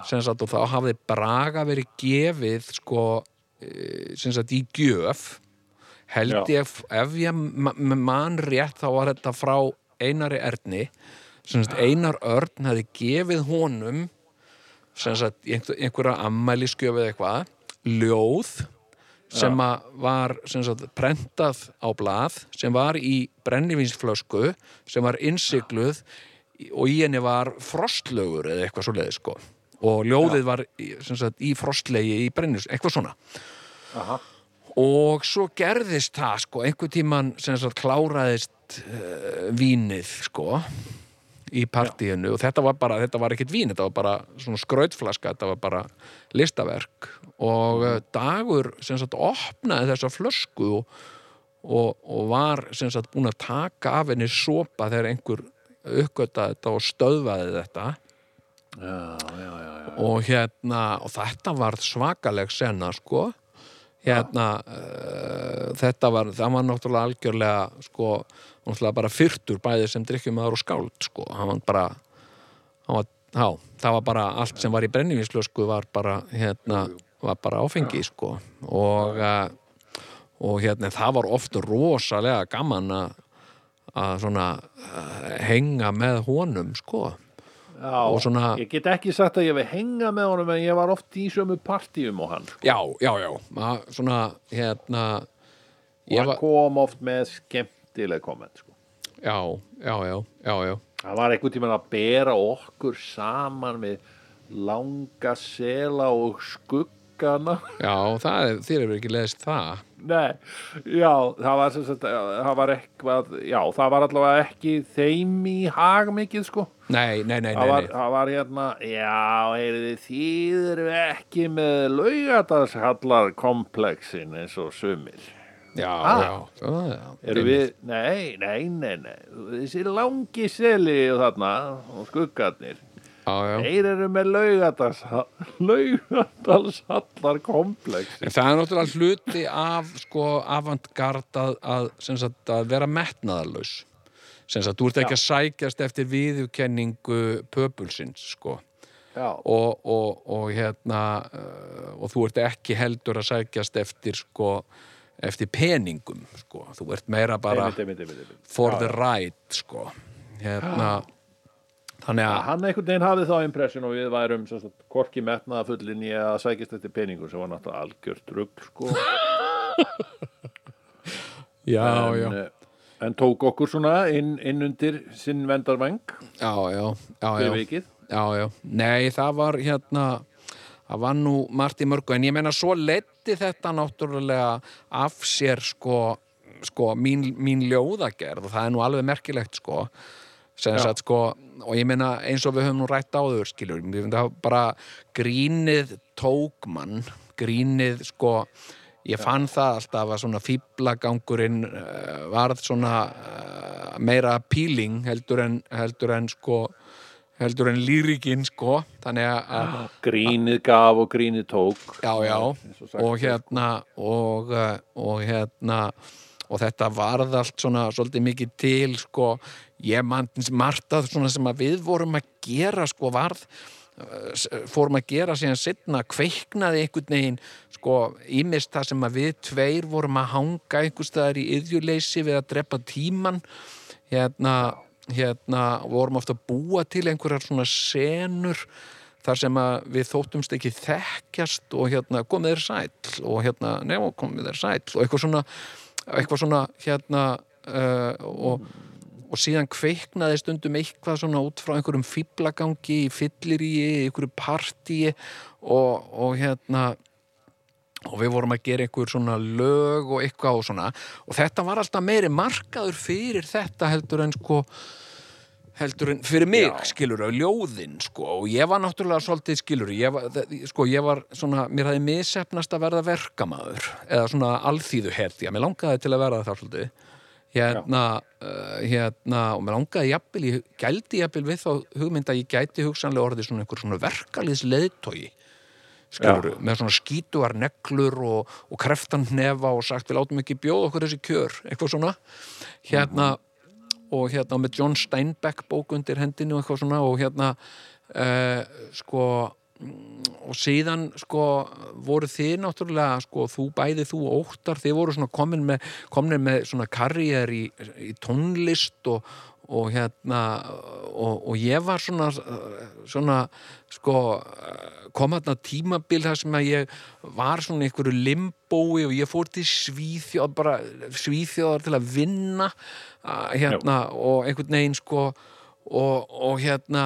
sem sagt, og þá hafði Braga verið gefið, sko, eh, sem sagt, í gjöf, held Já. ég, ef ég ma- ma- man rétt, þá var þetta frá Einari Erni sem sagt, Einar Örn hefði gefið honum sem sagt, einhverja ammæliskjöf eða eitthvað, ljóð sem að var sem sagt, prentað á blað sem var í brennivínsflösku sem var innsigluð í- og í henni var frostlögur eða eitthvað svo leiði sko. Og ljóðið var sagt, í frostlegi í brennivís, eitthvað svona. Aha. og svo gerðist það sko, einhver tíman sagt kláraðist uh, vínið sko í partíinu. Og þetta var bara, þetta var ekkert vín þetta var bara svona skrautflaska þetta var bara listaverk. Og uh, dagur sem sagt opnaði þessa flösku og, og, og var sem sagt búin að taka af henni sopa þegar einhver uppgötaði þetta og stöðvaði þetta. Já, já, já, já. og hérna og þetta var svakaleg senna sko. Hérna uh, þetta var, það var náttúrulega algjörlega sko, náttúrulega bara fyrtur bæði sem drikkjumæður og skáld sko, hann var bara hann var, já, það var bara allt sem var í brennivinslösku var bara hérna, var bara áfengi sko. Og uh, og hérna það var oft rosalega gaman að að svona uh, henga með honum sko. Já, svona- ég get ekki sagt að ég við henga með honum en ég var oft í sömu partíum og hann. Já, já, já, Ma, svona, hérna, Og hann var, kom oft með skemmtileg komment, sko. já, já, já, já, já, Það var einhvern tímann að bera okkur saman með langa sela og skugg skuggana Já, það er, þér hefur ekki leðist það Nei, já, það var sagt, það var eitthvað, já, það var allavega ekki þeim í hag mikið, sko. Nei, nei, nei, Það nei, var, nei. það var hérna, já, heyrði, þið eru ekki með laugadalshallar komplexin eins og sumir. Já, Ah. já, já, já. Eru við, nei, nei, nei, nei, þessi langi seli og þarna, og skuggarnir, þeir eru með laugadals, laugadalshallar komplexin. En það er náttúrulega hluti af sko avantgard að, að, sagt, að vera sagt, þú ert ekki að sækjast eftir viðurkenningu pöpulsins sko. Og, og, og hérna uh, og þú ert ekki heldur að sækjast eftir sko eftir peningum sko, þú ert meira bara einmitt, einmitt, einmitt. for the right sko hérna þannig að Hann einhvern veginn hafði þá impression og við værum hvorki metnaða fullin í að sækist eftir peningur sem var náttúrulega algjört rugg sko. já, en, já, eh, en tók okkur svona inn, inn undir sinn vendarvæng já, já, já. Já, já. Nei, það var hérna, það var nú margt í mörgu, en ég meina svo leiti þetta náttúrulega af sér sko, sko mín, mín ljóðagerð og það er nú alveg merkilegt sko, Já. sagt sko, og ég meina eins og við höfum nú rætt áður, skilur, ég finnst það bara grínið tók mann, grínið sko, ég fann það alltaf að svona fíblagangurinn uh, varð svona uh, meira appealing heldur en, heldur en sko heldur en lýrikinn sko. Þannig að- að Grínið gaf og grínið tók. já já. Og er, hérna og, uh, og hérna og þetta varð allt svona svolítið mikið til sko. Ég mann margt að svona sem að við vorum að gera sko varð s- fórum að gera síðan setna kveiknaði einhvern veginn sko ímist það sem að við tveir vorum að hanga einhvers staðar í yðjuleysi við að drepa tíman hérna, hérna vorum ofta að búa til einhverjar svona senur þar sem við þóttumst ekki þekkjast og hérna komið þér sæll og hérna nefn komið þér sæll og eitthvað svona eitthvað svona hérna uh, og, og síðan kveiknaði stundum eitthvað svona út frá einhverjum fýblagangi fylliríi, einhverju partíi og, og hérna og við vorum að gera einhver svona lög og eitthvað og svona. Og þetta var alltaf meiri markaður fyrir þetta heldur en sko heldur en fyrir mig, Já. skilur ljóðin, sko, og ég var náttúrulega svolítið, skilur, ég var, sko, ég var svona, mér hafði misefnast að verða verkamaður, eða svona alþýðu hertja, mér langaði til að verða það svolítið. Hérna, uh, hérna og mér langaði jafnvel, ég gældi jafnvel við þá hugmynd að ég gæti hugsanlega orðið svona einhver svona verkalýðs leiðtogi skilur, með svona skítuar neglur og, og kreftan hnefa og sagt við látum ekki bjóða okkur þessi kjör eitthvað svona. Hérna og hérna með John Steinbeck bók undir hendinu og eitthvað svona og hérna uh, sko og síðan sko voru þið náttúrulega sko þú bæði þú óttar þið voru svona komin með, komin með svona karriér í, í tónlist og, og hérna og, og ég var svona svona sko kom hérna tímabil þar sem að ég var svona í einhverju limbói og ég fór til Svíþjóð bara Svíþjóðar til að vinna hérna og einhvern veginn sko og, og hérna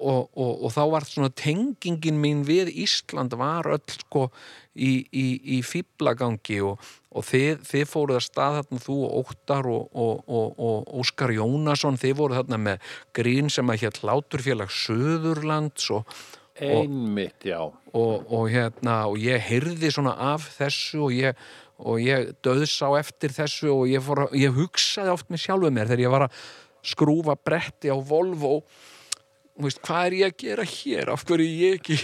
og, og, og þá var svona tengingin mín við Ísland var öll sko í, í, í fýblagangi og, og þið, þið fóruð að stað þarna þú og Óttar og, og, og, og Óskar Jónasson þið voruð þarna með grín sem að hér Láturfélag Suðurlands og, Einmitt, já. og, og hérna og ég heyrði svona af þessu og ég, og ég döðs á eftir þessu og ég, fór, ég hugsaði oft með sjálfu mér þegar ég var að skrúfa bretti á Volvo. Veist, hvað er ég að gera hér? Af hverju er ég ekki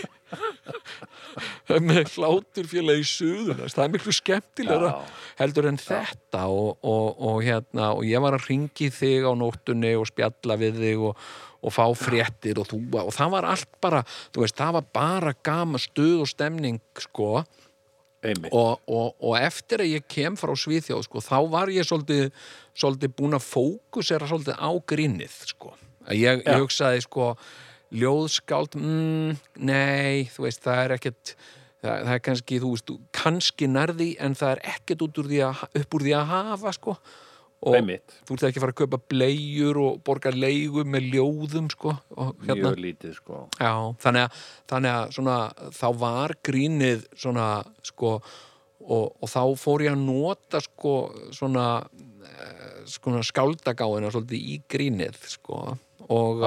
með hláturfélagi suðunast, það er miklu skemmtilega Já. heldur en þetta og, og, og hérna, og ég var að ringi þig á nóttunni og spjalla við þig og, og fá fréttir og þú, og það var allt bara, veist, það var bara gama stuð og stemning, sko. Og, og, og eftir að ég kem frá Svíþjóð sko, þá var ég svolítið, svolítið búin að fókusera svolítið á grínið sko. Ég, ég hugsaði sko, ljóðskáld mm, nei, þú veist, það er ekkert það, það er kannski, þú veist, kannski nærði en það er ekkert út úr því að, upp úr því að hafa sko og þú ert ekki að fara að kaupa bleiur og borga leigu með ljóðum sko, hérna? Mjög lítið sko. Já, þannig að, þannig að svona, þá var grínið svona, sko, og, og þá fór ég að nota, sko, svona, eh, svona skáldagáina svolítið í grínið, sko, og,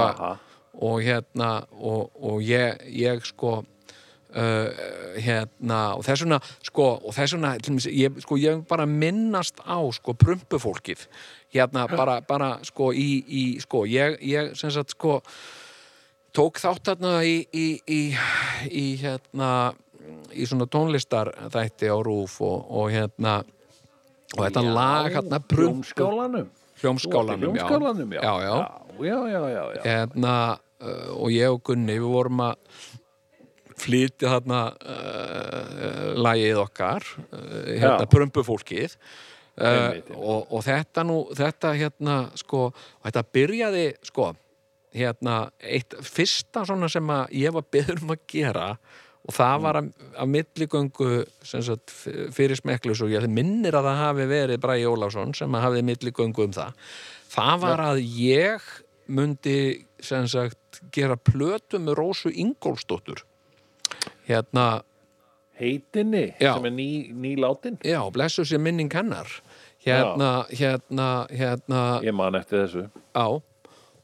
og hérna, og, og ég, ég, sko, Uh, hérna og þess vegna sko og þess vegna ég, sko, ég bara minnast á sko prumpufólkið hérna bara, bara sko í, í sko ég, ég sem sagt sko tók þátt þarna í, í, í, í hérna í svona tónlistar þætti á rúf og, og hérna og þetta Já, lag hérna prumpu Hljómskálanum hljómskálanum, já. Hljómskálanum, já, já. já, já, já, já. hérna uh, og ég og Gunni við vorum að flytja þarna uh, lagið okkar uh, hérna Einmitt, einmitt. og, og þetta nú þetta hérna sko þetta byrjaði sko hérna eitt fyrsta svona sem að ég var beður um að gera og það var að, að milligöngu sagt, fyrir smeklus og ég minnir að það hafi verið Bræði Ólafsson sem að hafið milligöngu um það. Það var að ég mundi sem sagt gera plötu með Rósu Ingólfsdóttur hérna, heitinni Já. sem er ný, ný látin. Já, blessu sér minning hennar. Hérna, hérna, hérna. Ég man eftir þessu. Á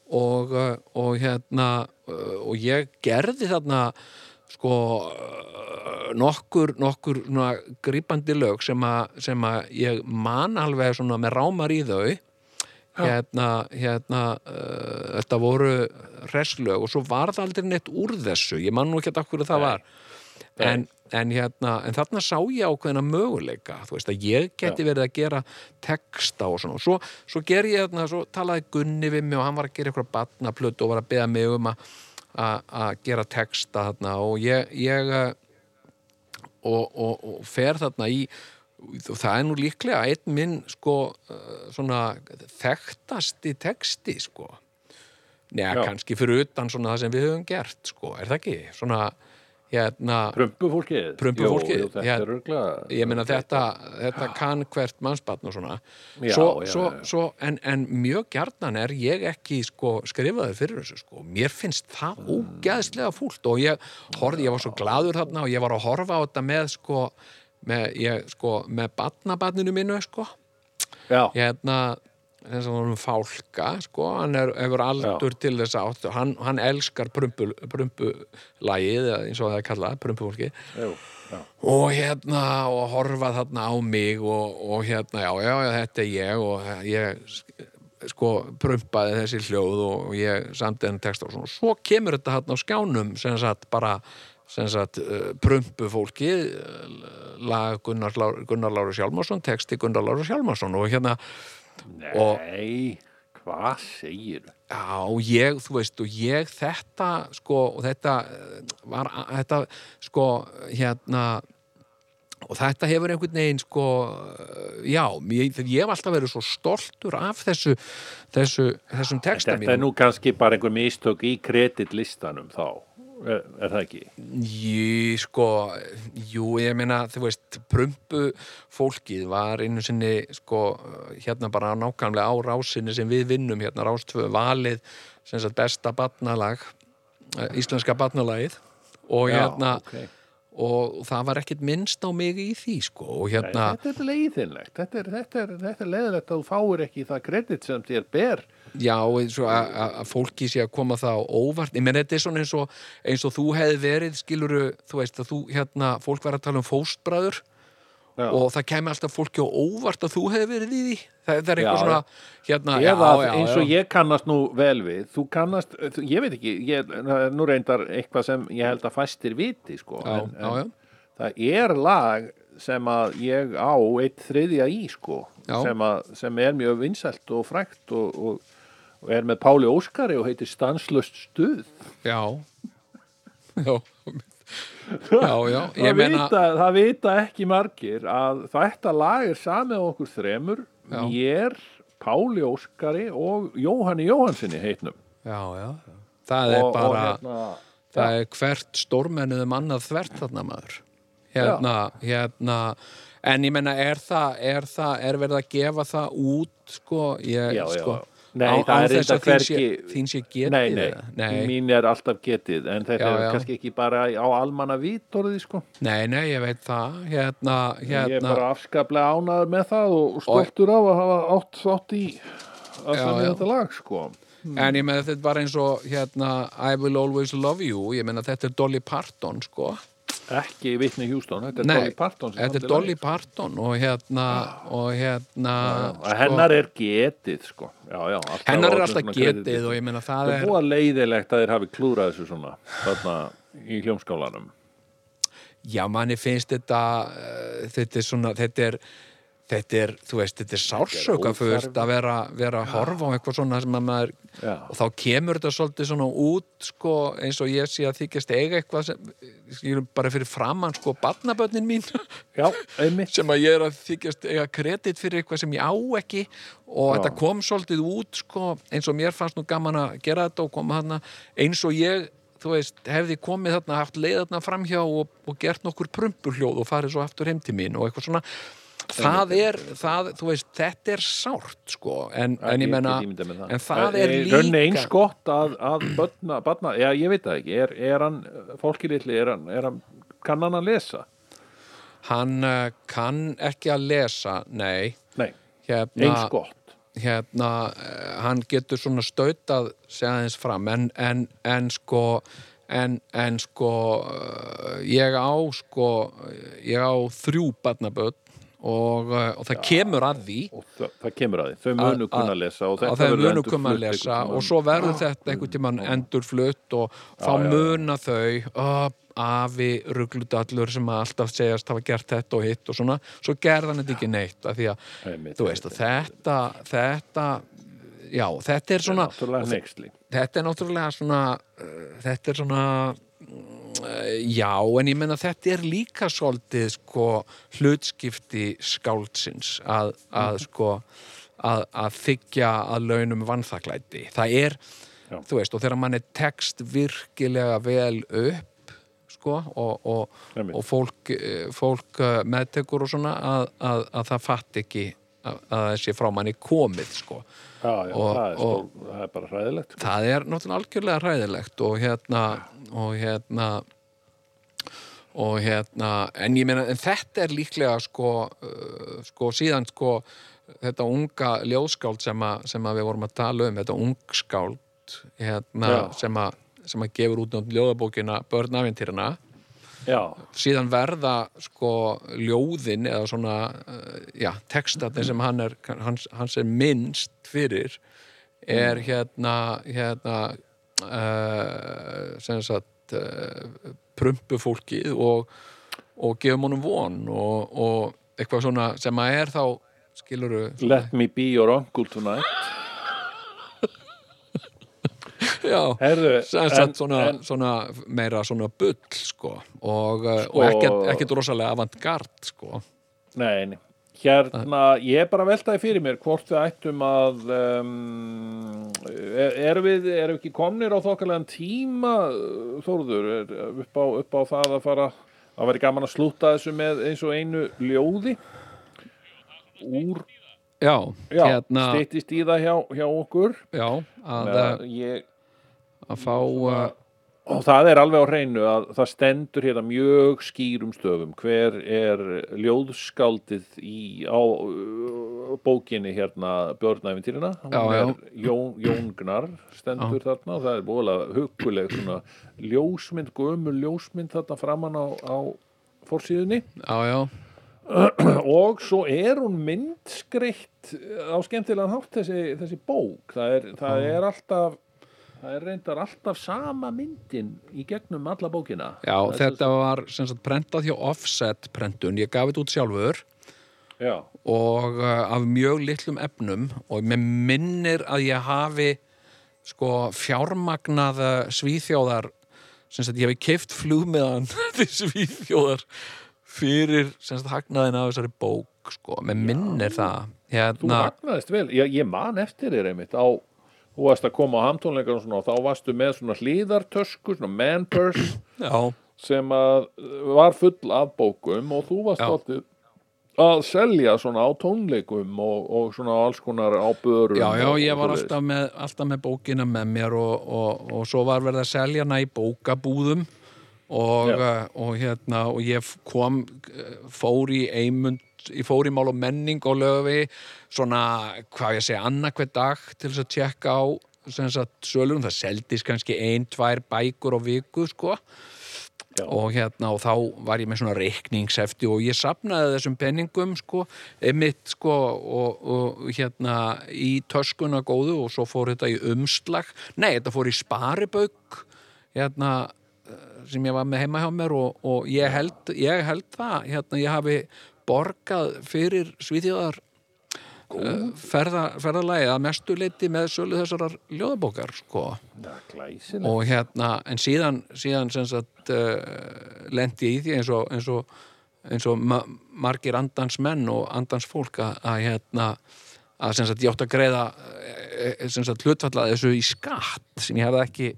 og, uh, og hérna uh, og ég gerði þarna sko uh, nokkur, nokkur svona, grípandi lög sem, sem að ég man alveg svona með rámar í þau. Hérna, hérna uh, þetta voru reslög og svo var það aldrei neitt úr þessu. Ég man nú ekki að hverju það var en, en hérna, en þarna sá ég ákveðina möguleika, þú veist að ég geti verið að gera texta og svona. Og svo, svo ger ég þarna, svo talaði Gunni við mig og hann var að gera eitthvað batnaplötu og var að beða mig um að gera texta þarna. Og ég, ég eh, og, og, og fer þarna í og það er nú líklega einn minn sko uh, svona þekktasti texti sko. Já. kannski fyrir utan svona það sem við höfum gert sko, er það ekki? Svona, hérna, Prumpufólkið? Prumpufólkið, Jú, jú, þetta ég meina þetta, þetta kann hvert mannsbarn og svona. Já, svo, já, svo, já. Svo, en, en mjög gjarnan er ég ekki sko, skrifaður fyrir þessu sko. mér finnst það Mm. ógæðslega fúlt og ég horfði, ég var svo gladur þarna og ég var að horfa á þetta með sko, með, sko, með barnabarninu mínu sko. Hérna þess að hann fálka sko, hann er, hefur aldur til þess átt. Hann, hann elskar prumpu, prumpulagið eða eins og það er kallað, prumpufólki já. og hérna og horfa þarna á mig og, og hérna, já, já, já, þetta er ég og ég sko prumpaði þessi hljóð og ég samti henni text og svona, svo kemur þetta hérna á skjánum sem sagt bara sem sagt uh, prumpu fólki lag Gunnar, Gunnar Láru Sjálmarsson texti Gunnar Láru Sjálmarsson og hérna Og- nei, hvað segir Já, og ég, þú veist, og ég þetta, sko, og þetta eh, var, þetta, sko, hérna og þetta hefur einhvern veginn, sko eh, já, ég, ég hef alltaf verið svo stoltur af þessu þessu, þessum texta þetta er nú kannski bara einhver mistök í kreditlistanum þá er, er það ekki? Jú, sko, jú, ég meina, þú veist, prumpu fólkið var einu sinni, sko, hérna bara nákvæmlega á rásinni sem við vinnum, hérna rástvö valið, sem sagt besta batnalag, íslenska batnalagið og Já, hérna, ok. og það var ekkit minnst á mig í því, sko, og hérna, Nei, þetta er leiðinlegt þetta er, þetta, er, þetta er leiðilegt að þú fáir ekki það kredit sem þér ber já, að fólki sé að koma það á óvart, ég meina, þetta er svona eins og, eins og þú hefði verið, skiluru, þú veist, að þú, hérna, fólk var að tala um fóstbræður, Já. og það kemur alltaf fólki á óvart að þú hefði verið í því. Það, það er eitthvað svona hérna, eða já, já, eins og ég kannast nú vel við þú kannast, ég veit ekki ég, nú reyndar eitthvað sem ég held að fæstir viti sko en, já. það er lag sem að ég á eitt þriðja í sko sem, að, sem er mjög vinsælt og frækt og, og, og er með Páli Óskari og heitir Stanslöst stuð. Já. Já. Já, já, ég það, vita, það vita ekki margir að þetta lag er samið á okkur þremur Já. mér, Páli Óskari og Jóhanni Jóhansinni heitnum. Já, já, það er og, og bara hérna, það er hvert stórmennuðum annað þvert þarna maður. Hérna, hérna. En ég menna, er það, er það, er verið að gefa það út, sko, ég, Já, já. Nei, á- það er reynda að þín sé, getið? Nei, nei, nei, mín er alltaf getið en þetta Já, er já. kannski ekki bara á almanna vítorði sko. nei, nei, ég veit það, hérna, Ég er hérna, bara afskaplega ánæður með það og stoltur á að hafa átt þátt í að já. þetta lag sko. en ég menna, þetta er bara eins og, hérna, I will always love you, ég menna, þetta er Dolly Parton, sko, Ekki Whitney Houston, þetta er Nei, Dolly Parton þetta er Dolly. Parton og hérna, og hérna, Já, hennar er getið sko. já, já, hennar er alltaf getið kreditlistum. og ég menna, það Það er er, búið leiðilegt að þeir hafi klúrað þessu svona þarna í hljómskálanum já, manni finnst þetta, uh, þetta er svona, þetta er, þetta er, þú veist, þetta er sársökafullt óþarfi. að vera, vera að horfa á eitthvað svona sem að maður, Já, og þá kemur þetta svolítið svona út sko, eins og ég sé að þykjast eiga eitthvað sem, bara fyrir framann sko, barnabönnin mín. Já sem að ég er að þykjast eiga kredit fyrir eitthvað sem ég á ekki. Og Já. þetta kom svolítið út sko, eins og mér fannst nú gaman að gera þetta og koma þarna. Eins og ég þú veist, hefði komið þarna, haft leið þarna framhjá og, og gert nokkur prumpurhljóð og farið svo aftur heim til mín og eitthvað svona það er, það, þú veist, þetta er sárt sko, en, en ég menna en það er líka eins gott að, að börna, barna, já ég veit það ekki. Er, er hann, fólki litli er hann, er hann kann hann að lesa? hann uh, kann ekki að lesa, nei. Nei, hérna, eins gott. hérna, uh, hann getur svona stautað sig aðeins fram. En, en, en sko en, en sko uh, ég á sko ég á þrjú barnaböld og, uh, og það kemur að því það, það kemur að því, þau munu Að- kunna að- að lesa og að þetta verður munu koma að lesa og svo verður þetta einhvern tímann endurflutt og þá muna þau afi rugludallur sem að alltaf segjast hafa gert þetta og hitt og svona, svo gerði hann þetta ekki neitt af því að, þú veist, og þetta þetta, já, þetta er svona þetta er náttúrulega svona þetta er svona já, en ég menna þetta er líka svolítið sko hlutskipti skáldsins að, að sko að, að þykja að launum vannþaklæti það er, Já. þú veist, og þegar mann er text virkilega vel upp sko, og, og, og fólk, eh, fólk eh, meðtekur og svona að, að, að það fatt ekki að, að þessi frá manni komið sko Já, já, Og- það, er og- stór, það er bara hræðilegt sko. það er náttúrulega algjörlega hræðilegt og hérna og hérna og hérna en ég meina, en þetta er líklega sko, uh, sko síðan sko þetta unga ljóðskáld sem, sem að við vorum að tala um, þetta ungskáld hérna, sem að sem að gefur út nátt ljóðabókina Börnavintýrina Já, síðan verða sko ljóðin eða svona uh, já, textatinn sem hann er hans, hans er minnst fyrir er hérna hérna uh, sem sagt uh, prumpufólkið og, og gefum honum von og, og eitthvað svona sem að er þá skiluru let me be your uncle tonight já, sem sagt svona, svona meira svona bull sko og, uh, og ekkert, ekkert rosalega avantgard sko. Nei, nei. Hérna, ég er bara að veltaði fyrir mér hvort við ættum að um, er, erum við erum við ekki komnir á þokkalega tíma Þórður, er, upp, á, upp á það að fara að vera gaman að slúta þessu með eins og einu ljóði? Úr, já, já, hérna stýttist í það hjá, hjá okkur. Já, að, að, ég, að fá uh, og það er alveg á hreinu að það stendur hérna mjög skýrum stöfum. Hver er ljóðskáldið í, á uh, bókinni hérna Björnæfintýrina Já, já. er Jón, Jón Gnar stendur þarna og það er búinlega huguleg svona ljósmynd, gömul ljósmynd þarna framan á, á forsíðunni. Já, já, og svo er hún myndskreitt á skemmtilegan hátt þessi, þessi bók. Það er, það er alltaf það er reyndar alltaf sama myndin í gegnum alla bókina. Já Það þetta var sem sagt prentað hjá offset prentun, ég gaf þetta út sjálfur. Já, og uh, af mjög litlum efnum. Og mér minnir að ég hafi sko fjármagnað uh, svíþjóðar sem sagt ég hefi keift flugmiðan til svíþjóðar fyrir sem sagt hagnaðin af þessari bók sko, mér minnir það. Þú hérna, magnaðist vel. Ég, ég man eftir þér einmitt á þú varst að koma á hamtónleikar og svona og þá varstu með svona hlýðartösku svona man purse já, sem að var full af bókum og þú varst alltaf að selja svona á tónleikum og, og svona alls konar á börum Já, já, ég var alltaf með, alltaf með bókina með mér og, og, og svo var verið að selja hana í bókabúðum og, og hérna og ég kom, uh, fór í eimund, ég fór í mál og menning og löfi svona, hvað ég segja, annarkveð dag til þess að tjekka á sölum, það seldist kannski ein, tvær bækur á viku, sko. Já. og hérna og þá var ég með svona reikningsefti og ég sapnaði þessum penningum sko, emitt sko og, og hérna í töskuna góðu og svo fór þetta í umslag. Nei, þetta fór í sparibauk hérna sem ég var með heima hjá mér og, og ég, held, ég held það hérna ég hafi borgað fyrir svíþjóðar uh, ferða, ferðalagi að mestu leiti með sölu þessarar ljóðabókar sko. Og hérna, en síðan, síðan sagt uh, lendi ég í því eins og, eins og, eins og ma margir andans menn og andans fólk að, að hérna að sem sagt ég átt að greiða eh, sem sagt hlutfalla þessu í skatt sem ég hefði ekki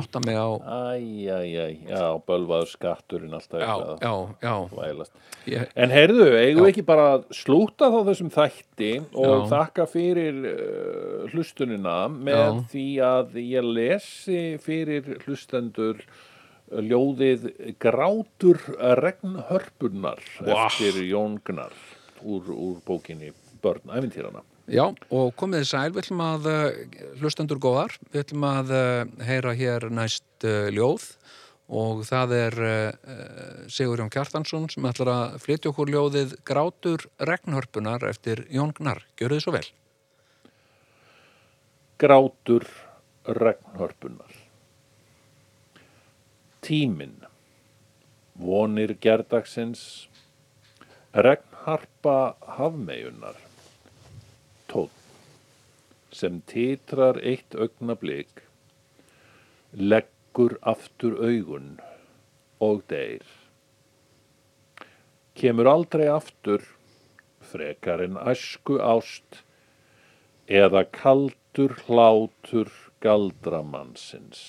átt að mig á. Æ, æ, æ, já, bölvaður skatturinn alltaf já, já, já. En heyrðu, eigum við ekki bara að slúta þá þessum þætti og þakka fyrir uh, hlustunina með því að ég lesi fyrir hlustendur ljóðið Grátur regnhörpunar Vá. eftir Jón Gnar úr, úr bókinni Börn æfintýrana. Já, og komið þið sæl, við ætlum að uh, hlustendur góðar, við ætlum að uh, heyra hér næst uh, ljóð og það er uh, Sigurjón Kjartansson sem ætlar að flytja okkur ljóðið Grátur regnhörpunar eftir Jón Gnar. Gjörðu þið svo vel. Grátur regnhörpunar. Tíminn, vonir gerdagsins, regnharpa hafmeyjunar, tótt, sem titrar eitt augnablik, leggur aftur augun og deyr. Kemur aldrei aftur, frekar en æsku ást, eða kaldur hlátur galdramannsins.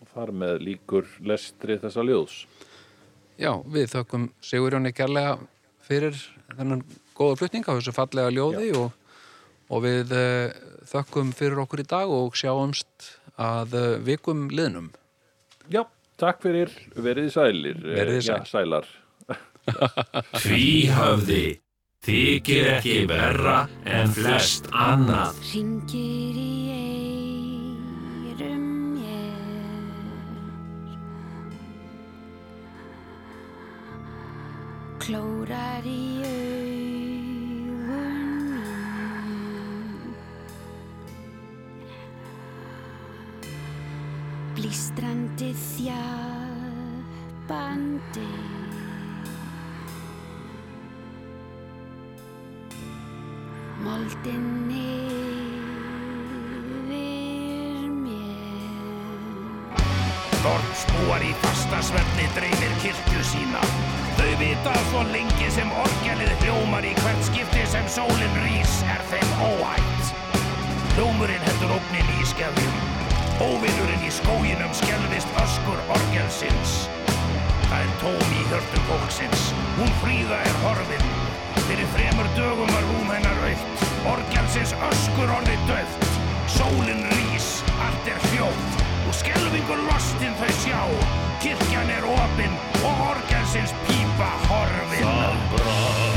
Og þar með líkur lestri þessa ljóðs. Já, við þökkum Sigurjóni kærlega fyrir þennan góða flutning á þessu fallega ljóði og, og við uh, þökkum fyrir okkur í dag og sjáumst að uh, vikum liðnum. Já, takk fyrir, verið sælir. Verið Eh, sæl. Já, sælar. Tvíhöfði þykir ekki verra en flest annað. Ringir í Klórar í augun mín Blístrandi þjabandi. Moldin Þorpsbúar í fastasvefni dreymir kirkju sína. Þau vita að svo lengi sem orgelið hljómar í hvert skipti sem sólin rís er þeim óhætt. Hljómurinn heldur ógnin í skefjum. Óvinnurinn í skóginum skelvist öskur orgelsins. Það er tóm í hjörtum fólksins. Hún fríða er horfin. Fyrir þremur dögum var rúm hennar aukt. Orgelsins öskur orðið döft. Sólin rís, allt er hljótt. Og skelvingur lostin þau sjá. Kirkjan er opin og orgelsins pípa horfin.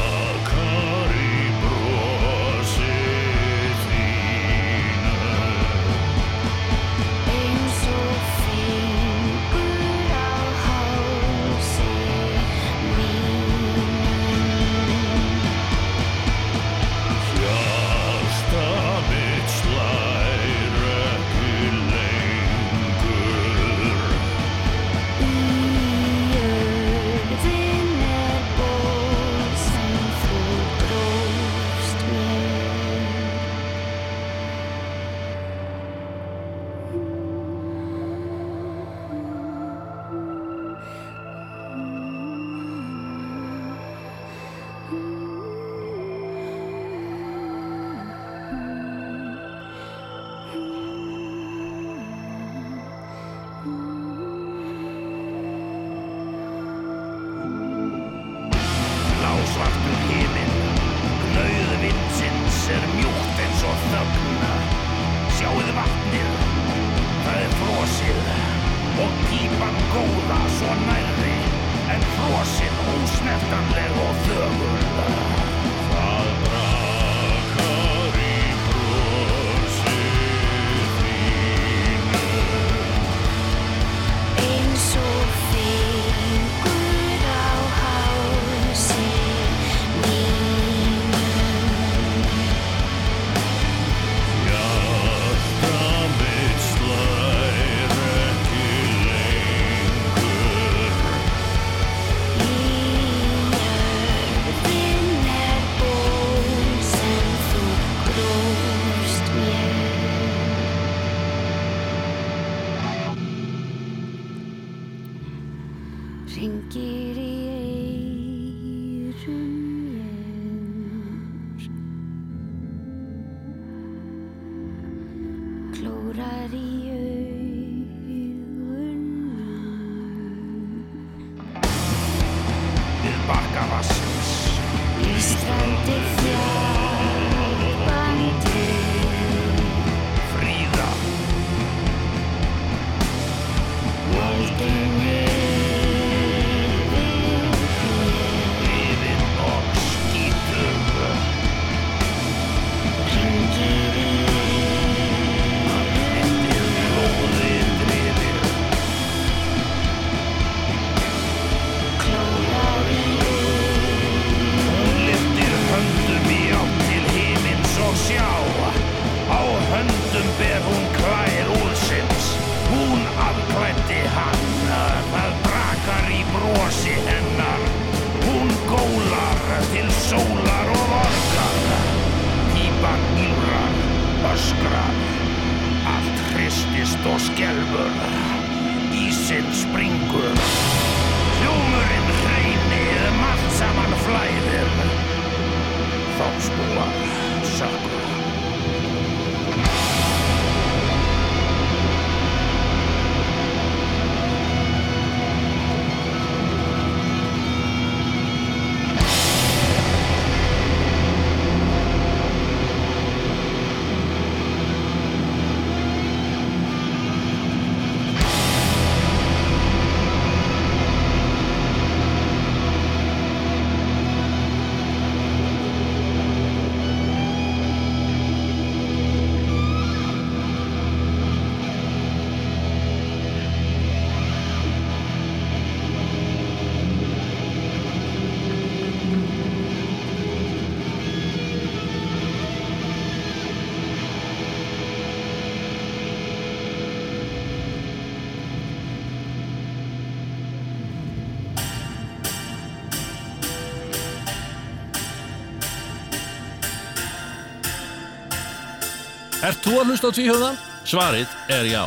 Ert þú að hlusta á tvíhjóðan? Svarið er já.